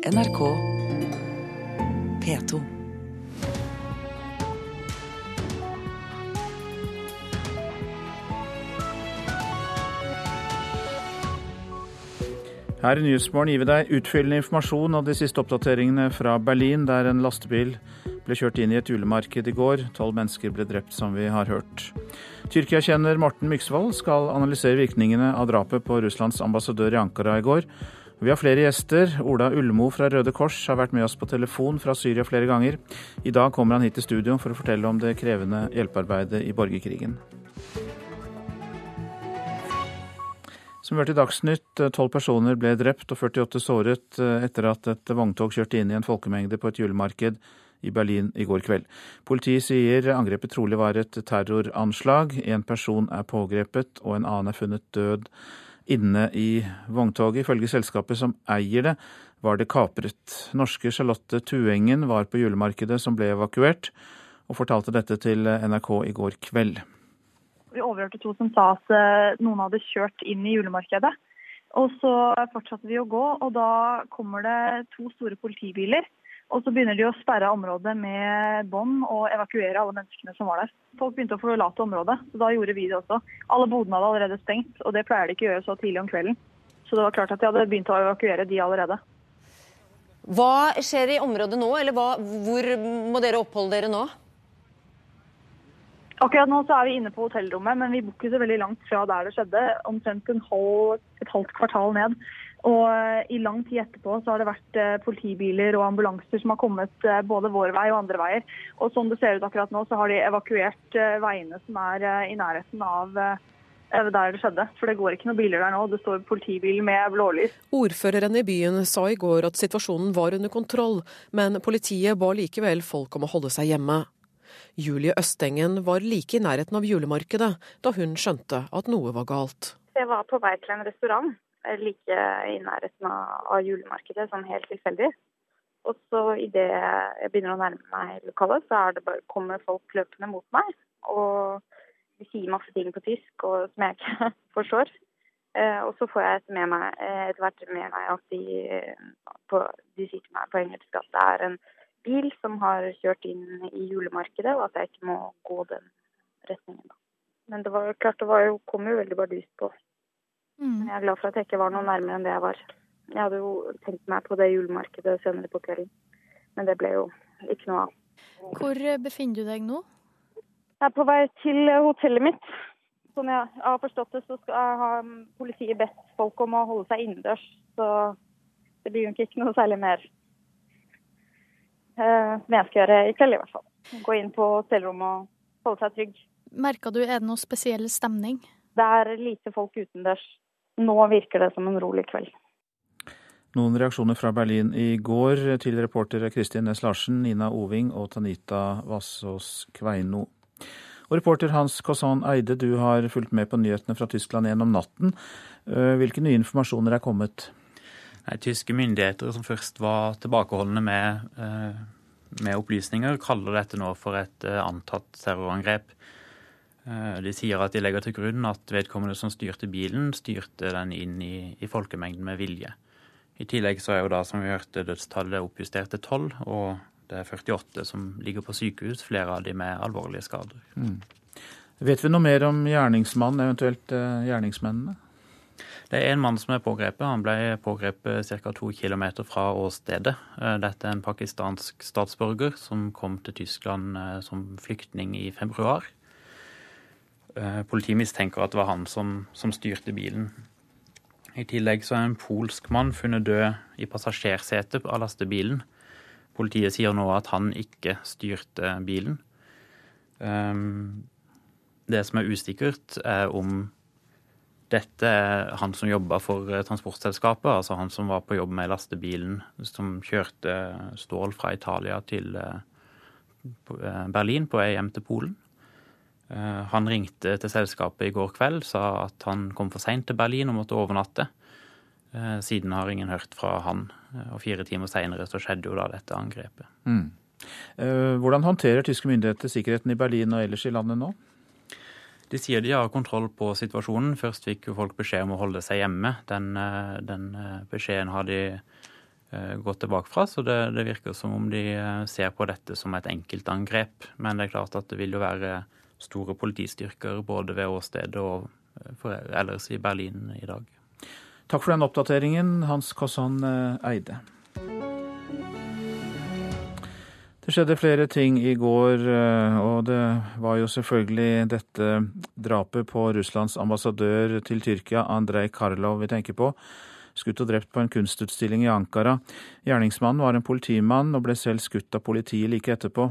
NRK P2. Her i Nyhetsmorgen gir vi deg utfyllende informasjon av de siste oppdateringene fra Berlin, der en lastebil ble kjørt inn i et julemarked i går. Tolv mennesker ble drept, som vi har hørt. Tyrkia-kjenner Morten Myksvold skal analysere virkningene av drapet på Russlands ambassadør i Ankara i går. Vi har flere gjester. Ola Ulmo fra Røde Kors har vært med oss på telefon fra Syria flere ganger. I dag kommer han hit til studio for å fortelle om det krevende hjelpearbeidet i borgerkrigen. Som hørte i Dagsnytt, tolv personer ble drept og 48 såret etter at et vogntog kjørte inn i en folkemengde på et julemarked i Berlin i går kveld. Politiet sier angrepet trolig var et terroranslag. En person er pågrepet og en annen er funnet død inne i vogntoget. Ifølge selskapet som eier det, var det kapret. Norske Charlotte Tuengen var på julemarkedet som ble evakuert, og fortalte dette til NRK i går kveld. Vi overhørte to som sa at eh, noen hadde kjørt inn i julemarkedet. Og så fortsatte vi å gå, og da kommer det to store politibiler. Og så begynner de å sperre området med bånd og evakuere alle menneskene som var der. Folk begynte å forlate området, så da gjorde vi det også. Alle bodene hadde allerede stengt, og det pleier de ikke å gjøre så tidlig om kvelden. Så det var klart at de hadde begynt å evakuere de allerede. Hva skjer i området nå, eller hva, hvor må dere oppholde dere nå? Akkurat nå så er vi inne på hotellrommet, men vi bor ikke så veldig langt fra der det skjedde. Omtrent halv, et halvt kvartal ned. Og eh, i lang tid etterpå så har det vært eh, politibiler og ambulanser som har kommet eh, både vår vei og andre veier. Og som det ser ut akkurat nå, så har de evakuert veiene som er i nærheten av der det skjedde. For det går ikke noen biler der nå. Det står politibil med blålys. Ordføreren i byen sa i går at situasjonen var under kontroll, men politiet ba likevel folk om å holde seg hjemme. Julie Østengen var like i nærheten av julemarkedet da hun skjønte at noe var galt. Jeg var på vei til en restaurant like i nærheten av julemarkedet, sånn helt tilfeldig. Og så idet jeg begynner å nærme meg lokalet, så bare, kommer folk løpende mot meg. Og de sier masse ting på tysk og, som jeg ikke forstår. Eh, og så får jeg etter, meg, eh, etter hvert med meg at de, på, de sier til meg på engelsk at det er en bil som har kjørt inn i julemarkedet, og at jeg ikke må gå den retningen. Da. Men det var klart, det var jo, kom jo veldig bardust på. Mm. Men jeg er glad for at jeg ikke var noe nærmere enn det jeg var. Jeg hadde jo tenkt meg på det julemarkedet senere på kvelden, men det ble jo ikke noe av. Hvor befinner du deg nå? Jeg er på vei til hotellet mitt. Sånn jeg har forstått det, så skal ha politiet bedt folk om å holde seg innendørs. Så det blir jo ikke noe særlig mer eh, menneskegjøre i kveld, i hvert fall. Gå inn på hotellrommet og holde seg trygg. Merka du, er det noe spesiell stemning? Det er lite folk utendørs. Nå virker det som en rolig kveld. Noen reaksjoner fra Berlin i går til reportere Kristin Næss Larsen, Nina Oving og Tanita Vassås Kveino. Og reporter Hans Kosson Eide, du har fulgt med på nyhetene fra Tyskland gjennom natten. Eh, hvilke nye informasjoner er kommet? Nei, tyske myndigheter som først var tilbakeholdne med, eh, med opplysninger, kaller dette nå for et eh, antatt terrorangrep. Eh, de sier at de legger til grunn at vedkommende som styrte bilen, styrte den inn i, i folkemengden med vilje. I tillegg så er jo da, som vi hørte, dødstallet oppjustert til 12, og det er 48 som ligger på sykehus, flere av de med alvorlige skader. Mm. Vet vi noe mer om gjerningsmannen, eventuelt gjerningsmennene? Det er en mann som er pågrepet. Han ble pågrepet ca. to km fra åstedet. Eh, dette er en pakistansk statsborger som kom til Tyskland eh, som flyktning i februar. Eh, politiet mistenker at det var han som, som styrte bilen. I tillegg så er en polsk mann funnet død i passasjersetet av lastebilen. Politiet sier nå at han ikke styrte bilen. Det som er usikkert, er om dette er han som jobba for eh, transportselskapet, altså han som var på jobb med lastebilen som kjørte stål fra Italia til eh, Berlin på vei hjem til Polen. Han ringte til selskapet i går kveld, sa at han kom for seint til Berlin og måtte overnatte. Siden har ingen hørt fra han, og fire timer seinere så skjedde jo da dette angrepet. Mm. Hvordan håndterer tyske myndigheter sikkerheten i Berlin og ellers i landet nå? De sier de har kontroll på situasjonen. Først fikk jo folk beskjed om å holde seg hjemme. Den, eh, den eh, beskjeden har de gått tilbake fra. Så det, det, virker som om de ser på dette som et enkeltangrep. Men det er klart at det vil jo være store politistyrker både ved åstedet og ellers i Berlin i dag. Takk for den oppdateringen, Hans Kossan Eide. Det skjedde flere ting i går, eh, og det var jo selvfølgelig dette drapet på Russlands ambassadør til Tyrkia, Andrej Karlov, vi tenker på. Skutt og drept på en kunstutstilling i Ankara. Gjerningsmannen var en politimann og ble selv skutt av politiet like etterpå.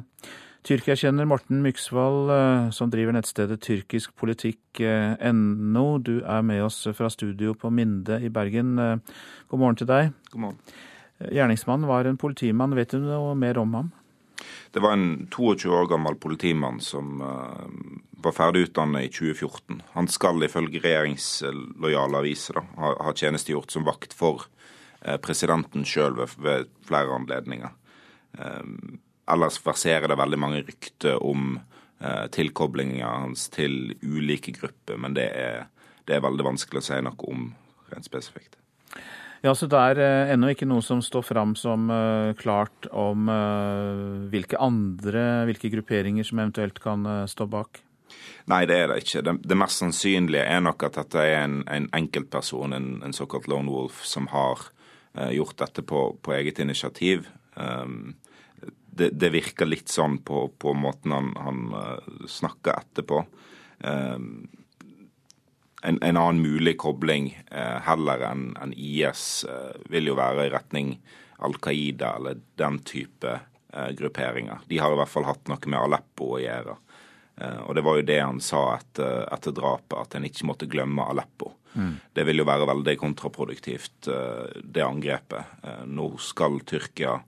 Tyrkia-kjenner Morten Myksvold, eh, som driver nettstedet tyrkiskpolitikk.no. Du er med oss fra studio på Minde i Bergen. Eh, god morgen til deg. God morgen. Gjerningsmannen var en politimann. Vet du noe mer om ham? Det var en 22 år gammel politimann som var ferdig utdannet i 2014. Han skal ifølge regjeringslojale aviser da, ha, tjenestegjort som vakt for presidenten sjøl ved, flere anledninger. Ellers verserer det veldig mange rykter om eh, tilkoblinga hans til ulike grupper, men det er, det er veldig vanskelig å si noe om rent spesifikt. Ja, så Det er eh, ennå ikke noe som står fram som uh, klart om uh, hvilke andre, hvilke grupperinger som eventuelt kan uh, stå bak? Nei, det er det ikke. Det, det, mest sannsynlige er nok at dette er en, en enkeltperson, en, en, såkalt lone wolf, som har gjort dette på, på eget initiativ. Um, det, det, virker litt sånn på, på måten han, han snakker etterpå. Um, en, en, annen mulig kobling eh, heller enn en IS eh, vil jo være i retning Al Qaida eller den type eh, grupperinger. De har i hvert fall hatt noe med Aleppo å gjøre. Eh, og det var jo det han sa etter, etter drapet, at en ikke måtte glemme Aleppo. Mm. Det vil jo være veldig kontraproduktivt, eh, det angrepet. Eh, nå skal Tyrkia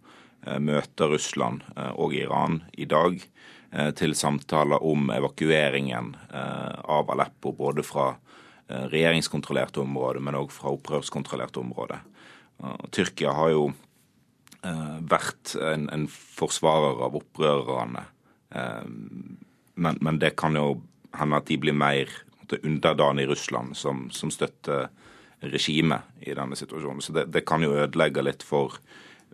møte Russland og Iran i dag til samtaler om evakueringen av Aleppo, både fra Eh, regjeringskontrollerte områder, men òg fra opprørskontrollerte områder. Tyrkia har jo eh, vært en, en forsvarer av opprørerne. Eh, men, men, det kan jo hende at de blir mer underdanig Russland, som, som støtter regimet i denne situasjonen. Så det, det kan jo ødelegge litt for,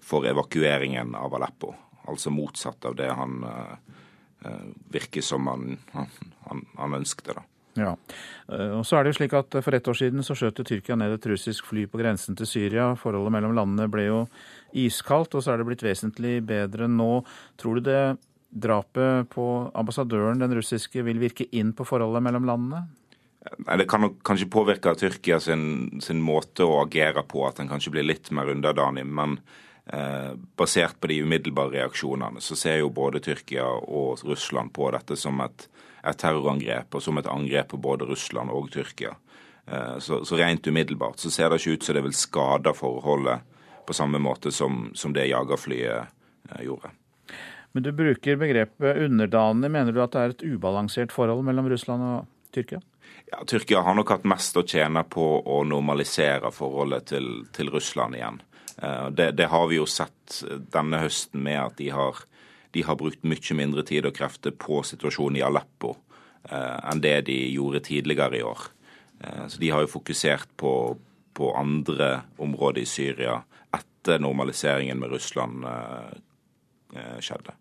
for, evakueringen av Aleppo. Altså motsatt av det han uh, virker som han, han, han ønskte. da. Ja, eh, og så er det jo slik at For ett år siden så skjøt Tyrkia ned et russisk fly på grensen til Syria. Forholdet mellom landene ble jo iskaldt, og så er det blitt vesentlig bedre nå. Tror du det drapet på ambassadøren, den russiske, vil virke inn på forholdet mellom landene? Nei, Det kan nok kanskje påvirke Tyrkia sin, sin måte å agere på, at den kanskje blir litt mer underdanig. Men eh, basert på de umiddelbare reaksjonene, så ser jo både Tyrkia og Russland på dette som et et terrorangrep og som et angrep på både Russland og Tyrkia. Eh, så, så, rent umiddelbart så ser det ikke ut som det vil skade forholdet på samme måte som, som det jagerflyet eh, gjorde. Men du bruker begrepet underdanig. Mener du at det er et ubalansert forhold mellom Russland og Tyrkia? Ja, Tyrkia har nok hatt mest å tjene på å normalisere forholdet til, til Russland igjen. Eh, det, det, har vi jo sett denne høsten med at de har de har brukt mye mindre tid og krefter på situasjonen i Aleppo eh, enn det de gjorde tidligere i år. Eh, så de har jo fokusert på, på, andre områder i Syria etter normaliseringen med Russland eh, eh skjedde.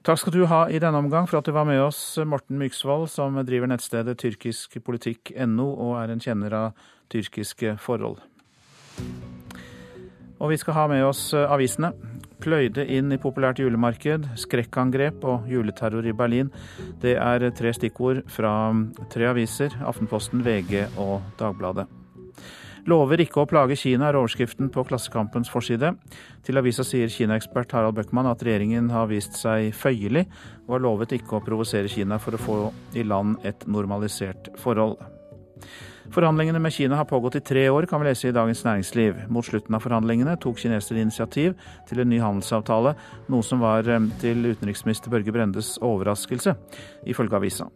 Takk skal du ha i denne omgang for at du var med oss, Morten Myksvold, som driver nettstedet tyrkiskpolitikk.no og er en kjenner av tyrkiske forhold. Og vi skal ha med oss avisene pløyde inn i populært julemarked, skrekkangrep og juleterror i Berlin. Det er tre stikkord fra tre aviser, Aftenposten, VG og Dagbladet. Lover ikke å plage Kina, er overskriften på Klassekampens forside. Til avisa sier Kina-ekspert Harald Bøckmann at regjeringen har vist seg føyelig, og har lovet ikke å provosere Kina for å få i land et normalisert forhold. Forhandlingene med Kina har pågått i tre år, kan vi lese i Dagens Næringsliv. Mot slutten av forhandlingene tok kinesere initiativ til en ny handelsavtale, noe som var eh, til utenriksminister Børge Brendes overraskelse, ifølge avisa.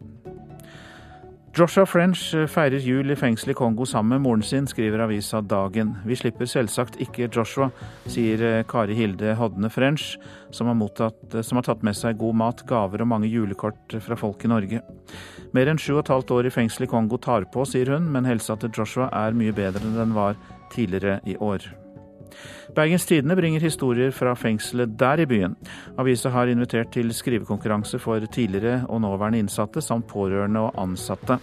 Joshua French eh, feirer jul i fengsel i Kongo sammen med moren sin, skriver avisa Dagen. Vi slipper selvsagt ikke Joshua, sier eh, Kari Hilde Hodne French, som har, mottatt, som har tatt med seg god mat, gaver og mange julekort fra folk i Norge. Mer enn sju og et halvt år i fengsel i Kongo tar på, sier hun, men helsa til Joshua er mye bedre enn den var tidligere i år. Bergens Tidende bringer historier fra fengselet der i byen. Avisa har invitert til skrivekonkurranse for tidligere og nåværende innsatte, samt pårørende og ansatte.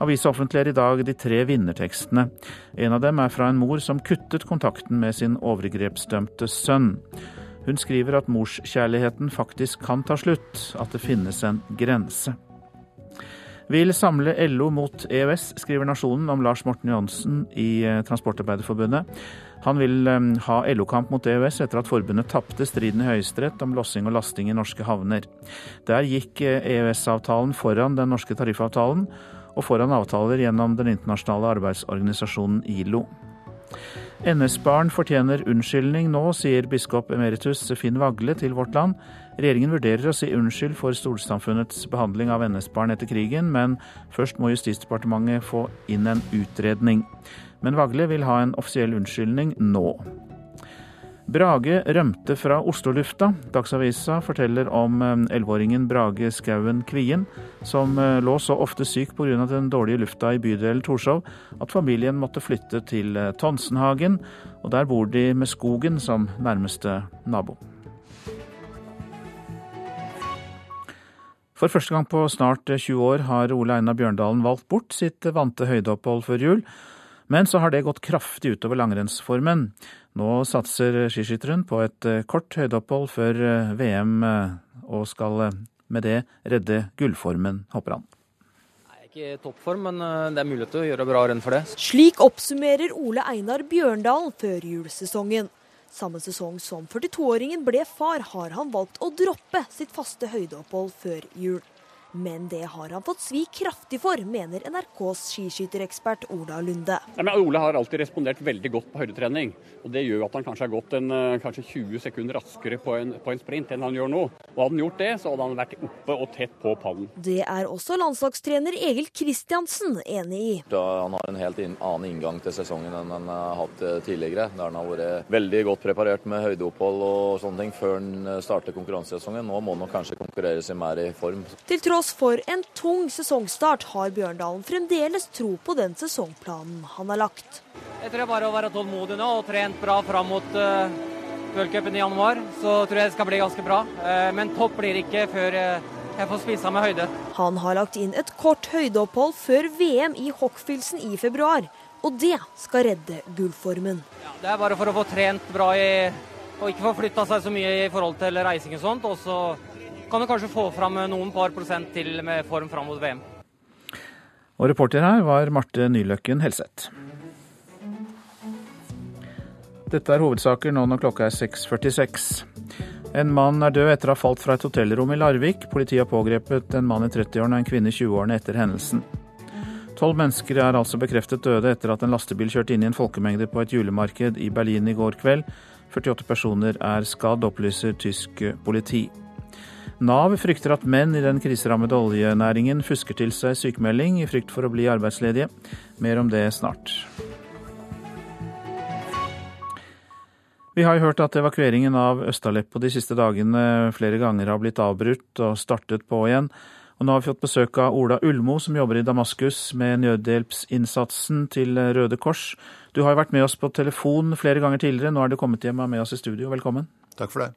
Avisa offentliggjør i dag de tre vinnertekstene. En av dem er fra en mor som kuttet kontakten med sin overgrepsdømte sønn. Hun skriver at morskjærligheten faktisk kan ta slutt, at det finnes en grense. Vil samle LO mot EØS, skriver Nasjonen om Lars Morten Johansen i eh, Transportarbeiderforbundet. Han vil ha LO-kamp mot EØS etter at forbundet tapte striden i Høyesterett om lossing og lasting i norske havner. Der gikk EØS-avtalen eh, foran den norske tariffavtalen, og foran avtaler gjennom den internasjonale arbeidsorganisasjonen ILO. NS-barn fortjener unnskyldning nå, sier biskop emeritus Finn Vagle til Vårt Land. Regjeringen vurderer å si unnskyld for storsamfunnets behandling av NS-barn etter krigen, men først må Justisdepartementet få inn en utredning. Men Vagle vil ha en offisiell unnskyldning nå. Brage rømte fra Oslo-lufta. Dagsavisa forteller om eh, elleveåringen Brage Skauen Kvien, som eh, lå så ofte syk pga. den dårlige lufta i bydelen Torshov at familien måtte flytte til eh, Tonsenhagen, og der bor de med skogen som nærmeste nabo. For første gang på snart 20 år har Ole Einar Bjørndalen valgt bort sitt vante høydeopphold før jul. Men så har det gått kraftig utover langrennsformen. Nå satser skiskytteren på et eh, kort høydeopphold før eh, VM, eh, og skal med det redde gullformen, håper han. Ikke i toppform, men det er mulighet til å gjøre bra renn for det. Slik oppsummerer Ole Einar Bjørndalen før julesesongen. Samme sesong som 42-åringen ble far, har han valgt å droppe sitt faste høydeopphold før jul. Men det har han fått svi kraftig for, mener NRKs skiskytterekspert Ola Lunde. Ja, Ole har alltid respondert veldig godt på høydetrening. og Det gjør at han kanskje har gått en, eh, kanskje 20 sekunder raskere på en, på en, sprint enn han gjør nå. Og Hadde han gjort det, så hadde han vært oppe og tett på pallen. Det er også landslagstrener Egil Kristiansen enig i. Da han har en helt annen inngang til sesongen enn han har hatt eh, tidligere. Der han har vært veldig godt preparert med høydeopphold og sånne ting før han eh, starter konkurransesesongen. Nå må han kanskje konkurrere seg mer i form. Til tross tross for en tung sesongstart har Bjørndalen fremdeles tro på den sesongplanen han har lagt. Jeg tror bare å være tålmodig nå og trent bra fram mot uh, i januar, så tror jeg det skal bli ganske bra. Uh, men topp blir det ikke før uh, jeg får spise med høyde. Han har lagt inn et kort høydeopphold før VM i Hockfilsen i februar, og det skal redde gullformen. Ja, det er bare for å få trent bra i, og ikke få flytta seg så mye i forhold til reising og sånt. og så kan du kanskje få fram noen par prosent til med form fram mot VM. Og reporter her var Marte Nyløkken Helseth. Dette er hovedsaker nå når klokka er 6.46. En mann er død etter å ha falt fra et hotellrom i Larvik. Politiet har pågrepet en mann i 30-årene og en kvinne i 20-årene etter hendelsen. Tolv mennesker er altså bekreftet døde etter at en lastebil kjørte inn i en folkemengde på et julemarked i Berlin i går kveld. 48 personer er skadd, opplyser tysk politi. Nav frykter at menn i den kriserammede oljenæringen fusker til seg sykemelding i frykt for å bli arbeidsledige. Mer om det snart. Vi har jo hørt at evakueringen av Øst-Aleppo de siste dagene flere ganger har blitt avbrutt og startet på igjen. Og nå har vi fått besøk av Ola Ulmo, som jobber i Damaskus med nødhjelpsinnsatsen til Røde Kors. Du har jo vært med oss på telefon flere ganger tidligere, nå er du kommet hjem med oss i studio. Velkommen. Takk for det.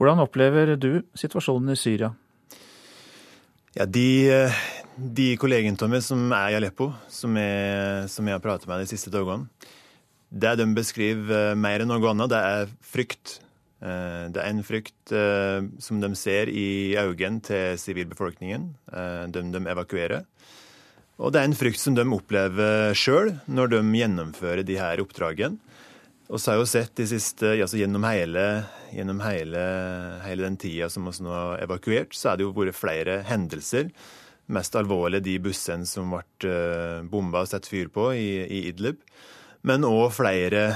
Hvordan opplever du situasjonen i Syria? Ja, de, de kollegene Tommy, som er i Aleppo, som jeg, som jeg har pratet med de siste dagene, det de beskriver mer enn noe annet, det er frykt. Eh, det er en frykt eh, som de ser i øynene til sivilbefolkningen, dem de de evakuerer. Og det er en frykt som de opplever sjøl når de gjennomfører de her oppdragene. Og så har jeg jo sett de siste, altså gjennom hele, gjennom hele, hele den tida som vi nå har evakuert, så er det jo vært flere hendelser. Mest alvorlig de bussene som ble uh, bomba og satt fyr på i, i Idlib. Men òg flere,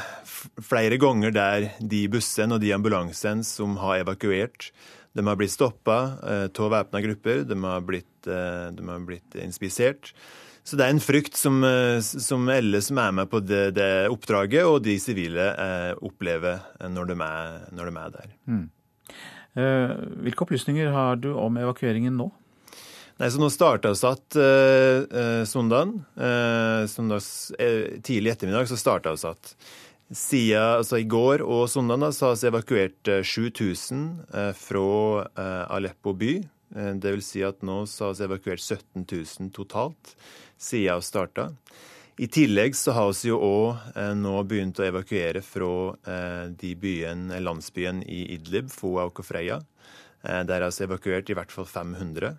flere, ganger der de bussene og de ambulansene som har evakuert, de har blitt stoppa uh, av væpna grupper, de har blitt, uh, de har blitt inspisert. Så det er en frykt som, eh, som alle som er med på det, det oppdraget, og de sivile eh, opplever når de er, når de er der. Mm. Eh, hvilke opplysninger har du om evakueringen nå? Nei, så Nå starta vi igjen eh, eh, søndagen. Eh, søndags, tidlig ettermiddag så starta vi igjen. Siden altså i går og søndag da, så har vi evakuert 7000 fra Aleppo by. Det vil si at nå så har vi evakuert 17 000 totalt siden vi starta. I tillegg så har vi jo òg nå begynt å evakuere fra de byen, landsbyen i Idlib, Foa og Kofreya. Der har vi evakuert i hvert fall 500.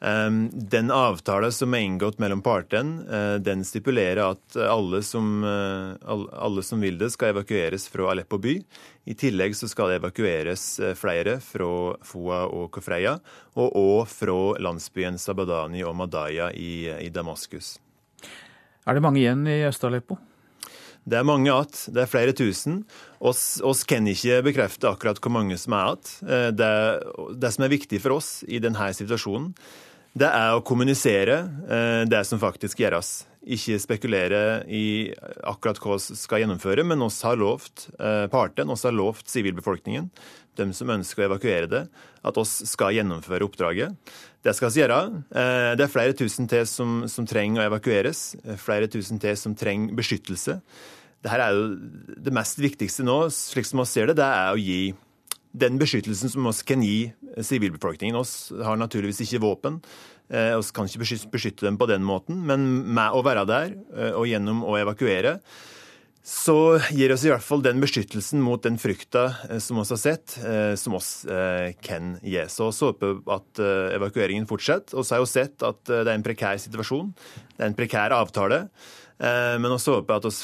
Ehm, den avtalen som er inngått mellom partene, eh, den stipulerer at alle som, eh, alle som, vil det, skal evakueres fra Aleppo by. I tillegg så skal det evakueres eh, flere fra Foa og Kofreya, og òg fra landsbyen Sabadani og Madaya i, i Damaskus. Er det mange igjen i Øst-Aleppo? Det er mange igjen. Det er flere tusen. Oss, oss, kan ikke bekrefte akkurat hvor mange som er igjen. Det, det, som er viktig for oss i denne situasjonen, det er å kommunisere eh, det som faktisk gjøres. Ikke spekulere i akkurat hva vi skal gjennomføre, men oss har lovt parten, partene, oss har lovt sivilbefolkningen, dem som ønsker å evakuere det, at oss skal gjennomføre oppdraget. Det skal vi gjøre. Eh, det er flere tusen til som, som trenger å evakueres. Flere tusen til som trenger beskyttelse. Dette er jo det mest viktigste nå, slik som vi ser det, det er å gi den beskyttelsen som oss kan gi sivilbefolkningen. Oss har naturligvis ikke våpen. Eh, kan ikke beskytte dem på den måten, men med å være der eh, og gjennom å evakuere, så gir oss i hvert fall den beskyttelsen mot den frykta eh, som vi har sett, som oss kan gi. Så vi håper at evakueringen fortsetter. Vi har jo sett at det er en prekær situasjon. Det er en prekær avtale. Eh, men også håper at vi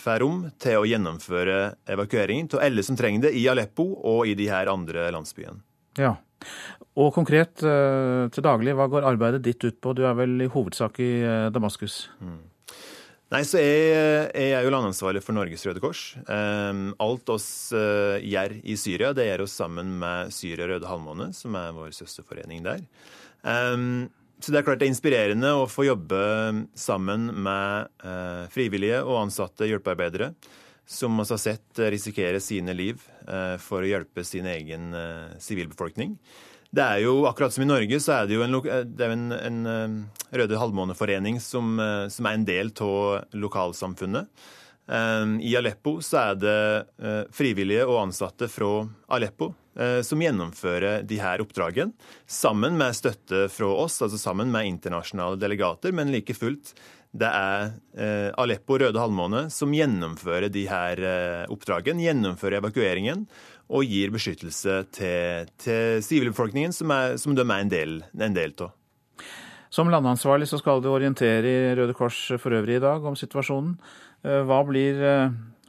får rom til å gjennomføre evakueringen av alle som trenger det, i Aleppo og i de her andre landsbyene. Ja, og konkret eh, til daglig, hva går arbeidet ditt ut på? Du er vel i hovedsak i eh, Damaskus? Mm. Nei, så jeg, jeg, er jo landansvarlig for Norges Røde Kors. alt oss gjør i Syria, det gjør oss sammen med Syria Røde Halvmåne, som er vår søsterforening der. Så det er klart det er inspirerende å få jobbe sammen med eh, frivillige og ansatte hjelpearbeidere som vi har sett risikere sine liv eh, for å hjelpe sin egen eh, sivilbefolkning. Det er jo, Akkurat som i Norge, så er det jo en, det en, en Røde halvmåneforening som, som er en del av lokalsamfunnet. I Aleppo så er det frivillige og ansatte fra Aleppo Eh, som gjennomfører de her oppdragene, sammen med støtte fra oss, altså sammen med internasjonale delegater, men like fullt det er Aleppo Aleppo Røde Halvmåne som gjennomfører de her eh, oppdragene, gjennomfører evakueringen og gir beskyttelse til sivilbefolkningen, som, som de er en del, en del av. Som landansvarlig så skal du orientere i Røde Kors for øvrig i dag om situasjonen. Hva blir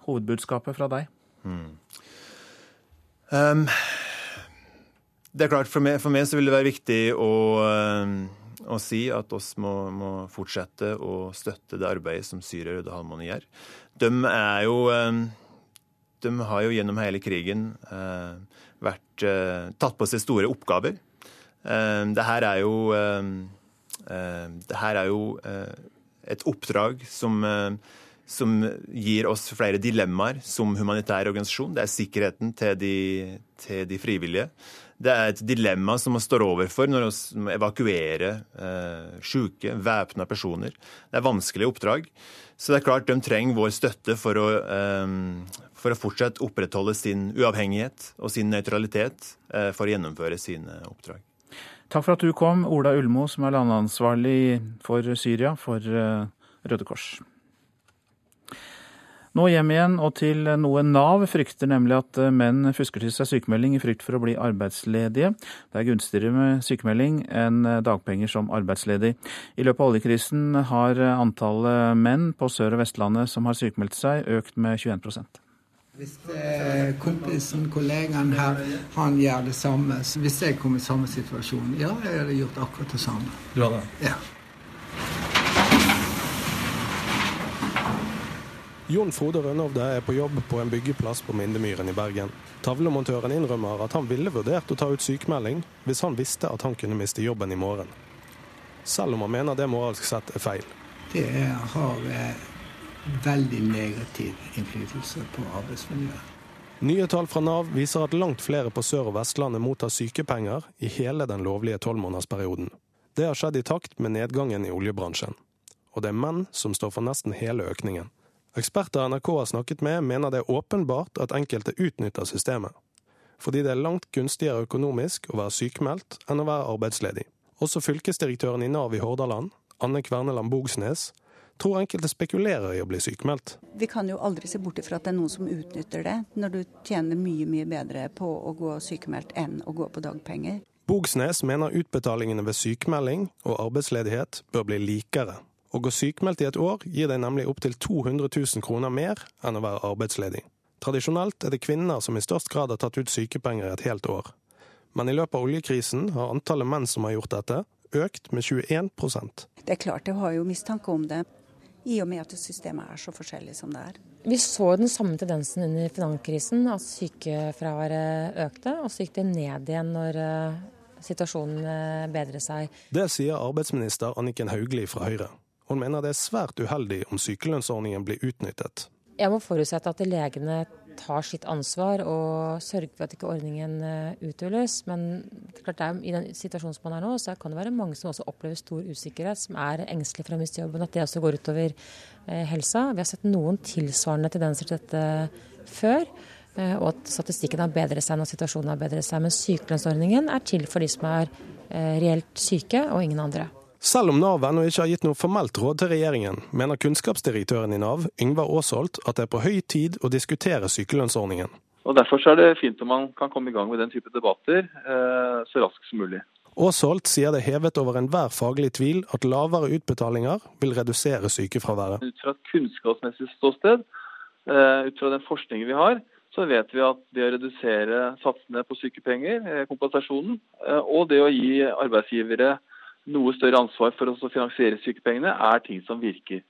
hovedbudskapet fra deg? Hmm. Um, det er klart, for meg, for meg, så vil det være viktig å, um, å si at oss må, må, fortsette å støtte det arbeidet som Syria Røde Halvmåne gjør. De er jo um, De har jo gjennom hele krigen uh, vært uh, tatt på seg store oppgaver. Det her er jo Det her er jo et oppdrag som som gir oss flere dilemmaer som humanitær organisasjon. Det er sikkerheten til de, til de frivillige. Det er et dilemma som vi står overfor når vi evakuerer eh, syke, væpna personer. Det er vanskelige oppdrag. Så det er klart de trenger vår støtte for å, eh, for å fortsatt opprettholde sin uavhengighet og sin nøytralitet eh, for å gjennomføre sine oppdrag. Takk for at du kom, Ola Ulmo, som er landansvarlig for Syria for eh, Røde Kors. Nå hjem igjen og til noe Nav frykter, nemlig at eh, menn fusker til seg sykemelding i frykt for å bli arbeidsledige. Det er gunstigere med sykemelding enn eh, dagpenger som arbeidsledig. I løpet av oljekrisen har eh, antallet menn på Sør- og Vestlandet som har sykemeldt seg, økt med 21% hvis kompisen, kollegaen her, han gjør det samme Hvis jeg kommer i samme situasjon, ja, jeg hadde gjort akkurat det samme. Du hadde? Ja. Jon Frode Rønnovde er på jobb på en byggeplass på Mindemyren i Bergen. Tavlemontøren innrømmer at han ville vurdert å ta ut sykemelding hvis han visste at han kunne miste jobben i morgen. Selv om han mener det moralsk sett er feil. Det har eh, veldig negativ innflytelse på arbeidsmiljøet. Nye tall fra Nav viser at langt flere på Sør- og Vestlandet mottar sykepenger i hele den lovlige tolvmånedersperioden. Det har skjedd i takt med nedgangen i oljebransjen. Og det er menn som står for nesten hele økningen. Eksperter NRK har snakket med, mener det er åpenbart at enkelte utnytter systemet. Fordi det er langt gunstigere økonomisk å være sykemeldt enn å være arbeidsledig. Også fylkesdirektøren i Nav i Hordaland, Anne Kverneland Bogsnes, tror enkelte spekulerer i å bli sykemeldt. Vi kan jo aldri se bort ifra at det er noen som utnytter det, når du tjener mye mye bedre på å gå sykemeldt enn å gå på dagpenger. Bogsnes mener utbetalingene ved sykemelding og arbeidsledighet bør bli likere. Å gå sykemeldt i et år gir deg nemlig opptil 200 000 kroner mer enn å være arbeidsledig. Tradisjonelt er det kvinner som i størst grad har tatt ut sykepenger i et helt år. Men i løpet av oljekrisen har antallet menn som har gjort dette, økt med 21% Det er klart, jeg har jo mistanke om det, i og med at systemet er så forskjellig som det er. Vi så den samme tendensen under finanskrisen, at sykefraværet økte. Og så gikk det ned igjen når eh, situasjonen eh, bedret seg. Det sier arbeidsminister Anniken Hauglie fra Høyre. Hun mener det er svært uheldig om sykelønnsordningen blir utnyttet. Jeg må forutsette at legene tar sitt ansvar og sørger for at ikke ordningen eh, uthules. Men klart er, i den situasjonen som man er nå, så kan det være mange som også opplever stor usikkerhet, som er engstelige for å miste jobben. At det også går utover eh, helsa. Vi har sett noen tilsvarende tendenser til dette før. Eh, og at statistikken har bedret seg når situasjonen har bedret seg. Men sykelønnsordningen er til for de som er reelt syke, og ingen andre. Selv om Nav ennå ikke har gitt noe formelt råd til regjeringen, mener kunnskapsdirektøren i Nav, Yngvar Aasholt, at det er på høy tid å diskutere sykelønnsordningen. Og Derfor er det fint om man kan komme i gang med den type debatter eh, så raskt som mulig. Aasholt sier det hevet over enhver faglig tvil at lavere utbetalinger vil redusere sykefraværet. Ut fra et kunnskapsmessig ståsted, eh, ut fra den forskningen vi har, så vet vi at det å redusere satsene på sykepenger, eh, kompensasjonen, eh, og det å gi arbeidsgivere noe større ansvar for å finansiere sykepengene, er ting som virker.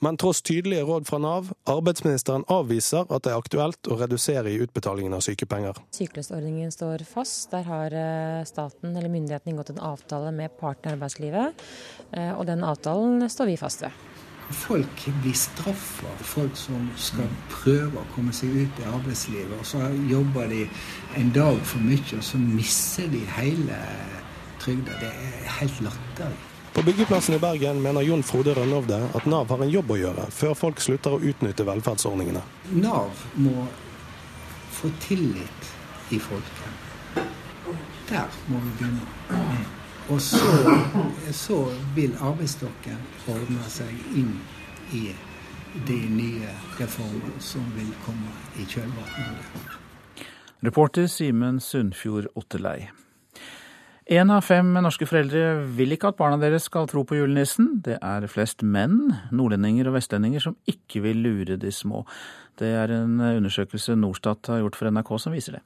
Men tross tydelige råd fra Nav, arbeidsministeren avviser at det er aktuelt å redusere i utbetalingen av sykepenger. Sykelønnsordningen står fast. Der har eh, staten eller myndighetene inngått en avtale med partene i arbeidslivet, eh, og den avtalen står vi fast ved. Folk blir straffa, folk som skal prøve å komme seg ut i arbeidslivet. og Så jobber de en dag for mye, og så mister de hele trygda. Det er helt latterlig. På byggeplassen i Bergen mener Jon Frode Rønnovde at Nav har en jobb å gjøre før folk slutter å utnytte velferdsordningene. Nav må få tillit i folket. Der må vi begynne. Og så, så vil arbeidsstokken ordne seg inn i de nye reformene som vil komme i kjølvannet Reporter Simen Sundfjord Otterlei. Én av fem norske foreldre vil ikke at barna deres skal tro på julenissen. Det er flest menn, nordlendinger og vestlendinger, som ikke vil lure de små. Det er en undersøkelse Norstat har gjort for NRK som viser det.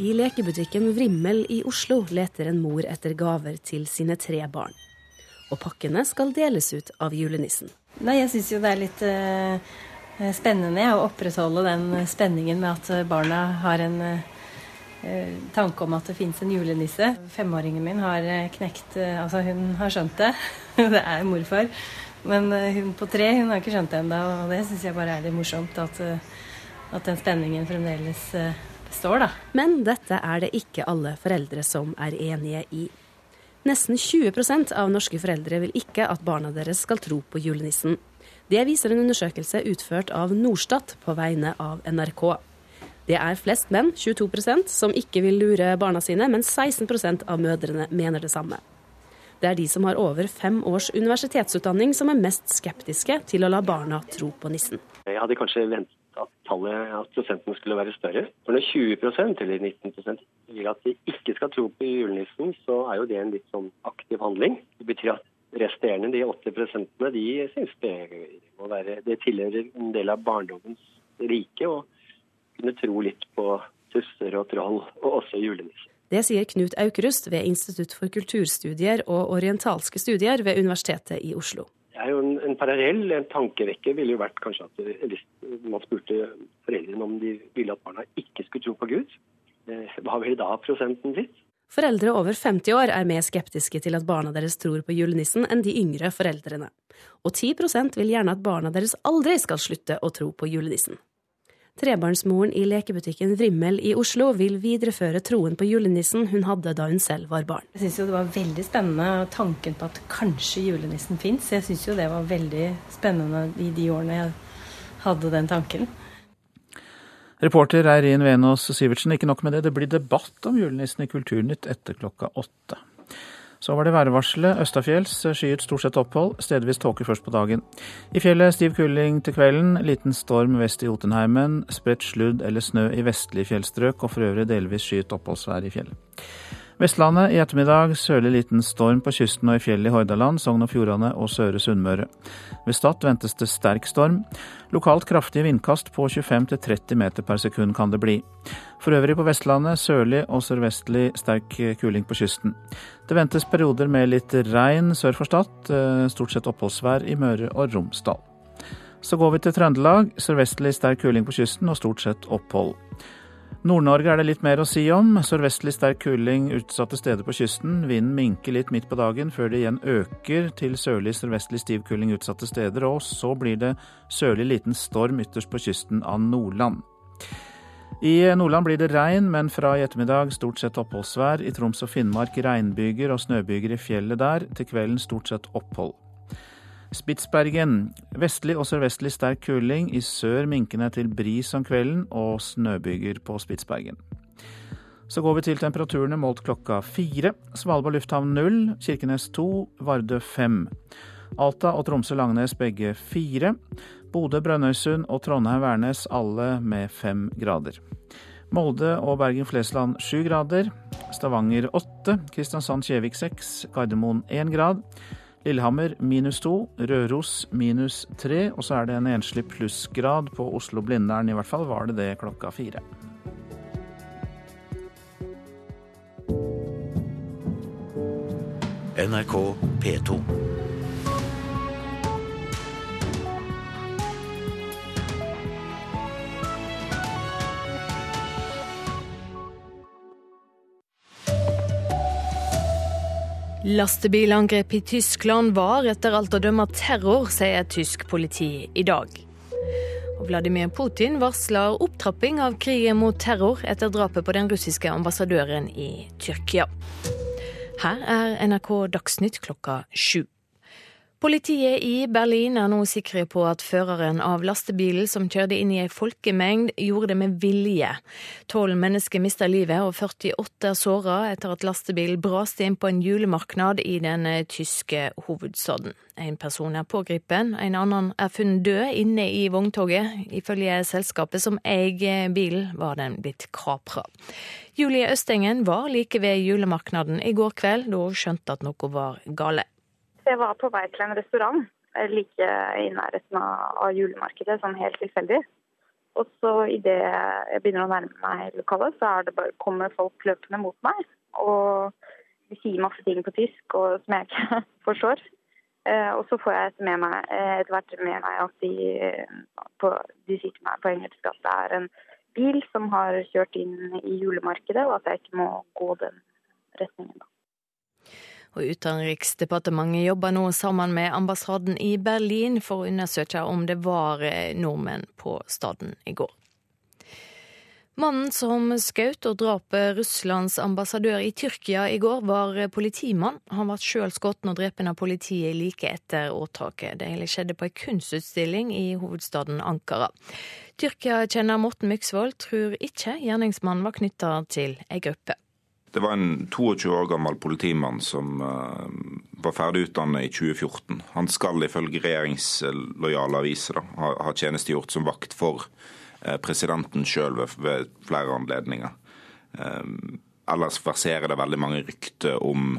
I lekebutikken Vrimmel i Oslo leter en mor etter gaver til sine tre barn. Og pakkene skal deles ut av julenissen. Nei, Jeg syns jo det er litt uh, spennende å opprettholde den spenningen med at barna har en uh, tanke om at det fins en julenisse. Femåringen min har eh, knekt eh, Altså, hun har skjønt det. det er morfar. Men hun på tre hun har ikke skjønt det ennå, og det syns jeg bare er litt morsomt. At, at den spenningen fremdeles består, da. Men dette er det ikke alle foreldre som er enige i. Nesten 20% av norske foreldre vil ikke at barna deres skal tro på julenissen. Det viser en undersøkelse utført av Norstat på vegne av NRK. Det er flest menn, 22% som ikke vil lure barna sine, men 16% av mødrene mener det samme. Det er de som har over fem års universitetsutdanning som er mest skeptiske til å la barna tro på nissen. Jeg hadde kanskje ventet at tallet, at prosenten skulle være større. For når 20% eller 19 vil at de ikke skal tro på julenissen, så er jo det en litt sånn aktiv handling. Det betyr at resterende, de 80% de syns det må være Det tilhører en del av barndommens rike. og kunne tro litt på tusser og troll, og også julenisser. Det sier Knut Aukrust ved Institutt for kulturstudier og orientalske studier ved Universitetet i Oslo. Det er jo en, en parallell, en tankevekker ville jo vært kanskje at hvis man spurte foreldrene om de ville at barna ikke skulle tro på Gud, eh, hva ville da prosenten blitt? Foreldre over 50 år er mer skeptiske til at barna deres tror på julenissen enn de yngre foreldrene. Og 10 vil gjerne at barna deres aldri skal slutte å tro på julenissen. Trebarnsmoren i lekebutikken Vrimmel i Oslo vil videreføre troen på julenissen hun hadde da hun selv var barn. Jeg syns det var veldig spennende tanken på at kanskje julenissen fins. Jeg syns jo det var veldig spennende i de årene jeg hadde den tanken. Reporter Eirin Venås Sivertsen, ikke nok med det, det blir debatt om julenissen i Kulturnytt etter klokka åtte. Så var det værvarselet. Østafjells skyet stort sett opphold, stedvis tåke først på dagen. I fjellet stiv kuling til kvelden, liten storm vest i Jotunheimen, spredt sludd eller snø i vestlige fjellstrøk og for øvrig delvis skyet oppholdsvær i fjellet. Vestlandet i ettermiddag sørlig liten storm på kysten og i fjellet i Hordaland, Sogn og Fjordane og Søre Sunnmøre. Ved Stad ventes det sterk storm. Lokalt kraftige vindkast på 25-30 meter per sekund kan det bli. For øvrig på Vestlandet sørlig og sørvestlig sterk kuling på kysten. Det ventes perioder med litt regn sør for Stad, eh, stort sett oppholdsvær i Møre og Romsdal. Så går vi til Trøndelag. Sørvestlig sterk kuling på kysten og stort sett opphold. Nord-Norge er det litt mer å si om. Sørvestlig sterk kuling utsatte steder på kysten. Vinden minker litt midt på dagen, før det igjen øker til sørlig sørvestlig stiv kuling utsatte steder. Og så blir det sørlig liten storm ytterst på kysten av Nordland. I Nordland blir det regn, men fra i ettermiddag stort sett oppholdsvær. I Troms og Finnmark regnbyger og snøbyger i fjellet der. Til kvelden stort sett opphold. Spitsbergen. Vestlig og sørvestlig sterk kuling. I sør minkende til bris om kvelden og snøbyger på Spitsbergen. Så går vi til temperaturene målt klokka fire. Svalbard lufthavn null, Kirkenes to, Vardø fem. Alta og Tromsø-Langnes begge fire. Bodø, Brønnøysund og Trondheim-Værnes alle med fem grader. Molde og Bergen-Flesland sju grader. Stavanger åtte. Kristiansand-Kjevik seks. Gardermoen én grad. Lillehammer minus to. Røros minus tre. Og så er det en enslig plussgrad på Oslo-Blindern. I hvert fall var det det klokka fire. NRK P2. Lastebilangrep i Tyskland var etter alt å dømme terror, sier tysk politi i dag. Og Vladimir Putin varsler opptrapping av krigen mot terror etter drapet på den russiske ambassadøren i Tyrkia. Her er NRK Dagsnytt klokka sju. Politiet i Berlin er nå sikre på at føreren av lastebilen som kjørte inn i ei folkemengd, gjorde det med vilje. Tolv mennesker mista livet og 48 er såra etter at lastebilen braste inn på en julemarknad i den tyske hovedstaden. En person er pågrepet, en annen er funnet død inne i vogntoget. Ifølge selskapet som eier bilen, var den blitt kapra. Julie Østengen var like ved julemarknaden i går kveld, da hun skjønte at noe var gale. Jeg var på vei til en restaurant like i nærheten av julemarkedet, sånn helt tilfeldig. Og så idet jeg begynner å nærme meg lokalet, så bare, kommer folk løpende mot meg. Og de sier masse ting på tysk og, som jeg ikke forstår. Og så får jeg etter, meg, etter hvert med meg at de, på, de sier til meg på engelsk at det er en bil som har kjørt inn i julemarkedet, og at jeg ikke må gå den retningen. Og Utenriksdepartementet jobber nå sammen med ambassaden i Berlin for å undersøke om det var nordmenn på staden i går. Mannen som skjøt og drap Russlands ambassadør i Tyrkia i går, var politimann. Han ble sjøl skutt og drept av politiet like etter åtaket. Det hele skjedde på ei kunstutstilling i hovedstaden Ankara. Tyrkia-kjenner Morten Myksvold tror ikke gjerningsmannen var knytta til ei gruppe. Det var en 22 år gammel politimann som uh, var ferdig utdannet i 2014. Han skal ifølge regjeringslojale aviser da, ha, tjenestegjort som vakt for uh, presidenten sjøl ved, flere anledninger. Um, ellers verserer det veldig mange rykter om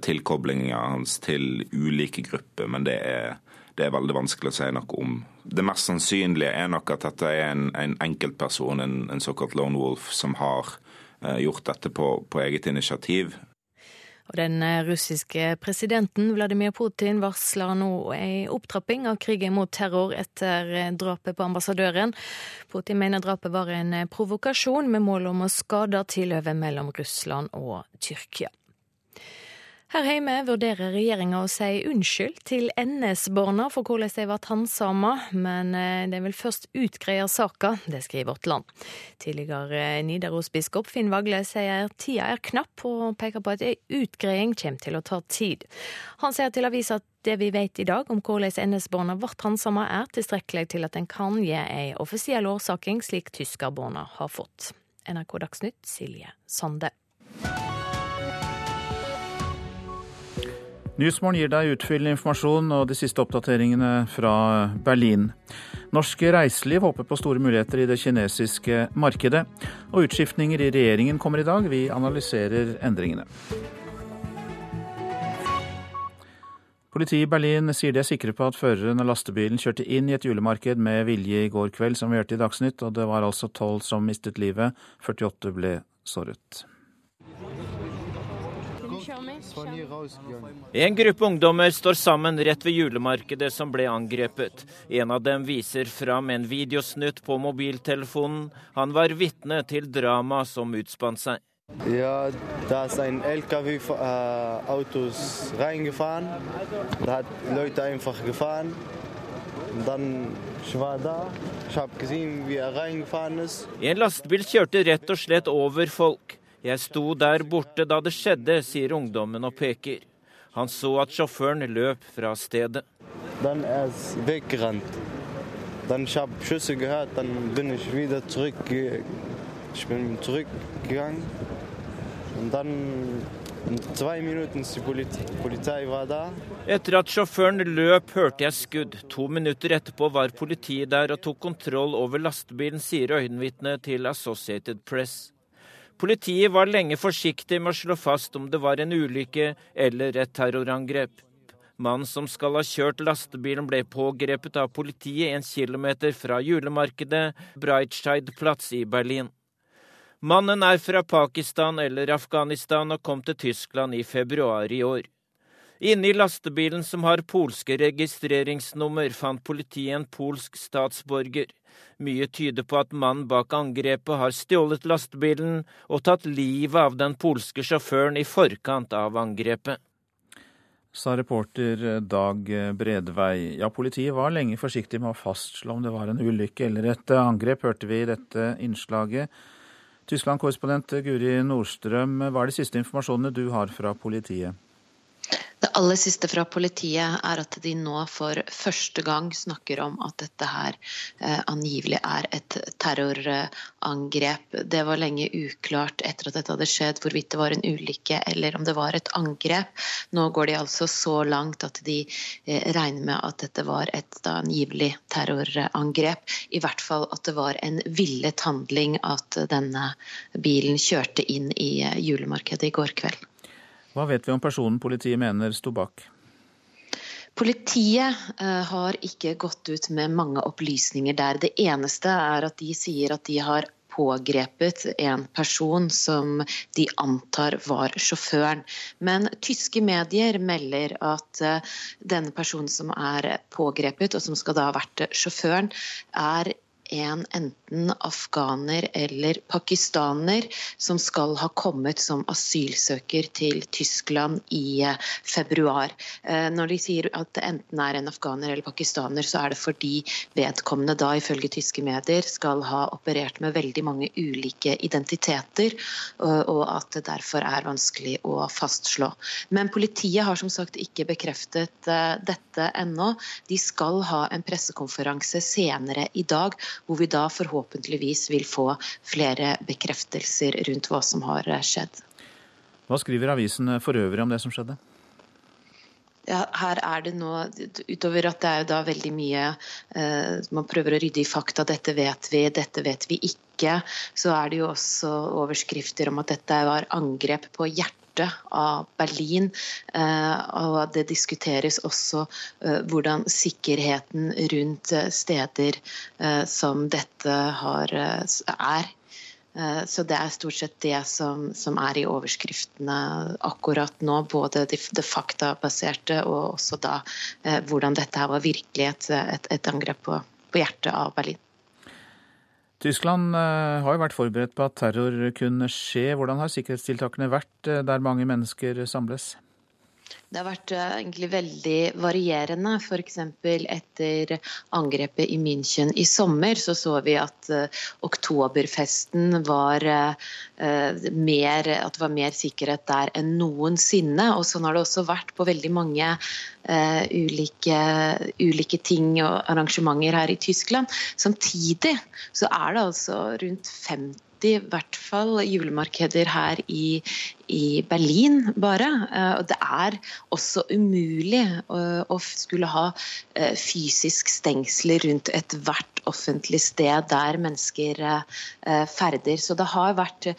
tilkoblinga hans til ulike grupper, men det er, det er veldig vanskelig å si noe om. Det mest sannsynlige er nok at dette er en, en enkeltperson, en, en såkalt lone wolf, som har gjort dette på, på eget initiativ. Og Den russiske presidenten Vladimir Putin varsler nå en opptrapping av krigen mot terror etter drapet på ambassadøren. Putin mener drapet var en provokasjon med mål om å skade tilhøvet mellom Russland og Tyrkia. Her hjemme vurderer regjeringa å si unnskyld til NS-barna for hvordan de ble handsama, men eh, de vil først utgreie saka, det skriver Vårt Land. Tidligere Nidarosbiskop Finn Vagle sier tida er knapp, og peker på at ei utgreiing kommer til å ta tid. Han sier til avisa at det vi vet i dag om hvordan NS-barna ble handsama er tilstrekkelig til at en kan gi ei offisiell årsaking, slik tyskerbarna har fått. NRK Dagsnytt, Silje Sande. Nyhetsmorgen gir deg utfyllende informasjon og de siste oppdateringene fra Berlin. Norsk reiseliv håper på store muligheter i det kinesiske markedet. Og utskiftninger i regjeringen kommer i dag. Vi analyserer endringene. Politiet i Berlin sier de er sikre på at føreren av lastebilen kjørte inn i et julemarked med vilje i går kveld, som vi hørte i Dagsnytt, og det var altså tolv som mistet livet. 48 ble såret. En gruppe ungdommer står sammen rett ved julemarkedet som ble angrepet. En av dem viser fram en videosnutt på mobiltelefonen. Han var vitne til dramaet som utspant seg. Ja, da er en LKW-autos reingefahren. Da hat Leute einfach gefahren. Dann er. En lastebil kjørte rett og slett over folk. Jeg sto der borte da det skjedde, sier ungdommen og peker. Han så at sjåføren løp fra stedet. Den er Schüsse gehört, dann bin ich wieder zurück. Ich bin zurückgegangen und dann. Etter at sjåføren løp, hørte jeg skudd. To minutter etterpå var politiet der og tok kontroll over lastebilen, sier øyenvitnet til Associated Press. Politiet var lenge forsiktig med å slå fast om det var en ulykke eller et terrorangrep. Mannen som skal ha kjørt lastebilen, ble pågrepet av politiet en kilometer fra julemarkedet Breitscheidplatz i Berlin. Mannen er fra Pakistan eller Afghanistan og kom til Tyskland i februar i år. Inne i lastebilen som har polske registreringsnummer, fant politiet en polsk statsborger. Mye tyder på at mannen bak angrepet har stjålet lastebilen og tatt livet av den polske sjåføren i forkant av angrepet. Sa reporter Dag Bredvei. Ja, politiet var lenge forsiktig med å fastslå om det var en ulykke eller et angrep, hørte vi i dette innslaget. Tyskland-korrespondent Guri Nordstrøm, hva er de siste informasjonene du har fra politiet? Det aller siste fra politiet er at de nå for første gang snakker om at dette her eh, angivelig er et terrorangrep. Det var lenge uklart etter at dette hadde skjedd hvorvidt det var en ulykke eller om det var et angrep. Nå går de altså så langt at de eh, regner med at dette var et da, angivelig terrorangrep. I hvert fall at det var en villet handling at denne bilen kjørte inn i eh, julemarkedet i går kveld. Hva vet vi om personen politiet mener sto bak? Politiet uh, har ikke gått ut med mange opplysninger der. Det eneste er at de sier at de har pågrepet en person som de antar var sjåføren. Men tyske medier melder at uh, denne personen som er pågrepet, og som skal da ha vært sjåføren, er en enten afghaner eller pakistaner som skal ha kommet som asylsøker til Tyskland i eh, februar. Eh, når de sier at det enten er en afghaner eller pakistaner, så er det fordi vedkommende da ifølge tyske medier skal ha operert med veldig mange ulike identiteter, og at det derfor er vanskelig å fastslå. Men politiet har som sagt ikke bekreftet eh, dette ennå. De skal ha en pressekonferanse senere i dag hvor vi da forhåpentligvis vil få flere bekreftelser rundt hva som har skjedd. Hva skriver avisen for øvrig om det som skjedde? Ja, her er det nå, utover at det er jo da veldig mye eh, Man prøver å rydde i fakta. Dette vet vi, dette vet vi ikke. Så er det jo også overskrifter om at dette var angrep på hjertet av Berlin. Eh, og det diskuteres også eh, hvordan sikkerheten rundt eh, steder som dette har, er. Så det er stort sett det som, som er i overskriftene akkurat nå. Både det, det faktabaserte og også da hvordan dette her var virkelig et, et, et angrep på, på hjertet av Berlin. Tyskland eh, har jo vært forberedt på at terror kunne skje. Hvordan har sikkerhetstiltakene vært eh, der mange mennesker samles? Det har vært eh, egentlig veldig varierende. F.eks. etter angrepet i München i sommer, så så vi at uh, oktoberfesten var uh, mer At det var mer sikkerhet der enn noensinne. Og sånn har det også vært på veldig mange ulike, ulike, ting og arrangementer her i Tyskland. Samtidig så er det altså rundt 50 i hvert fall julemarkeder her i, i Berlin bare. Eh, og det er også umulig å, å skulle ha eh, fysisk stengsler rundt ethvert offentlig sted der mennesker eh, ferder. Så det har vært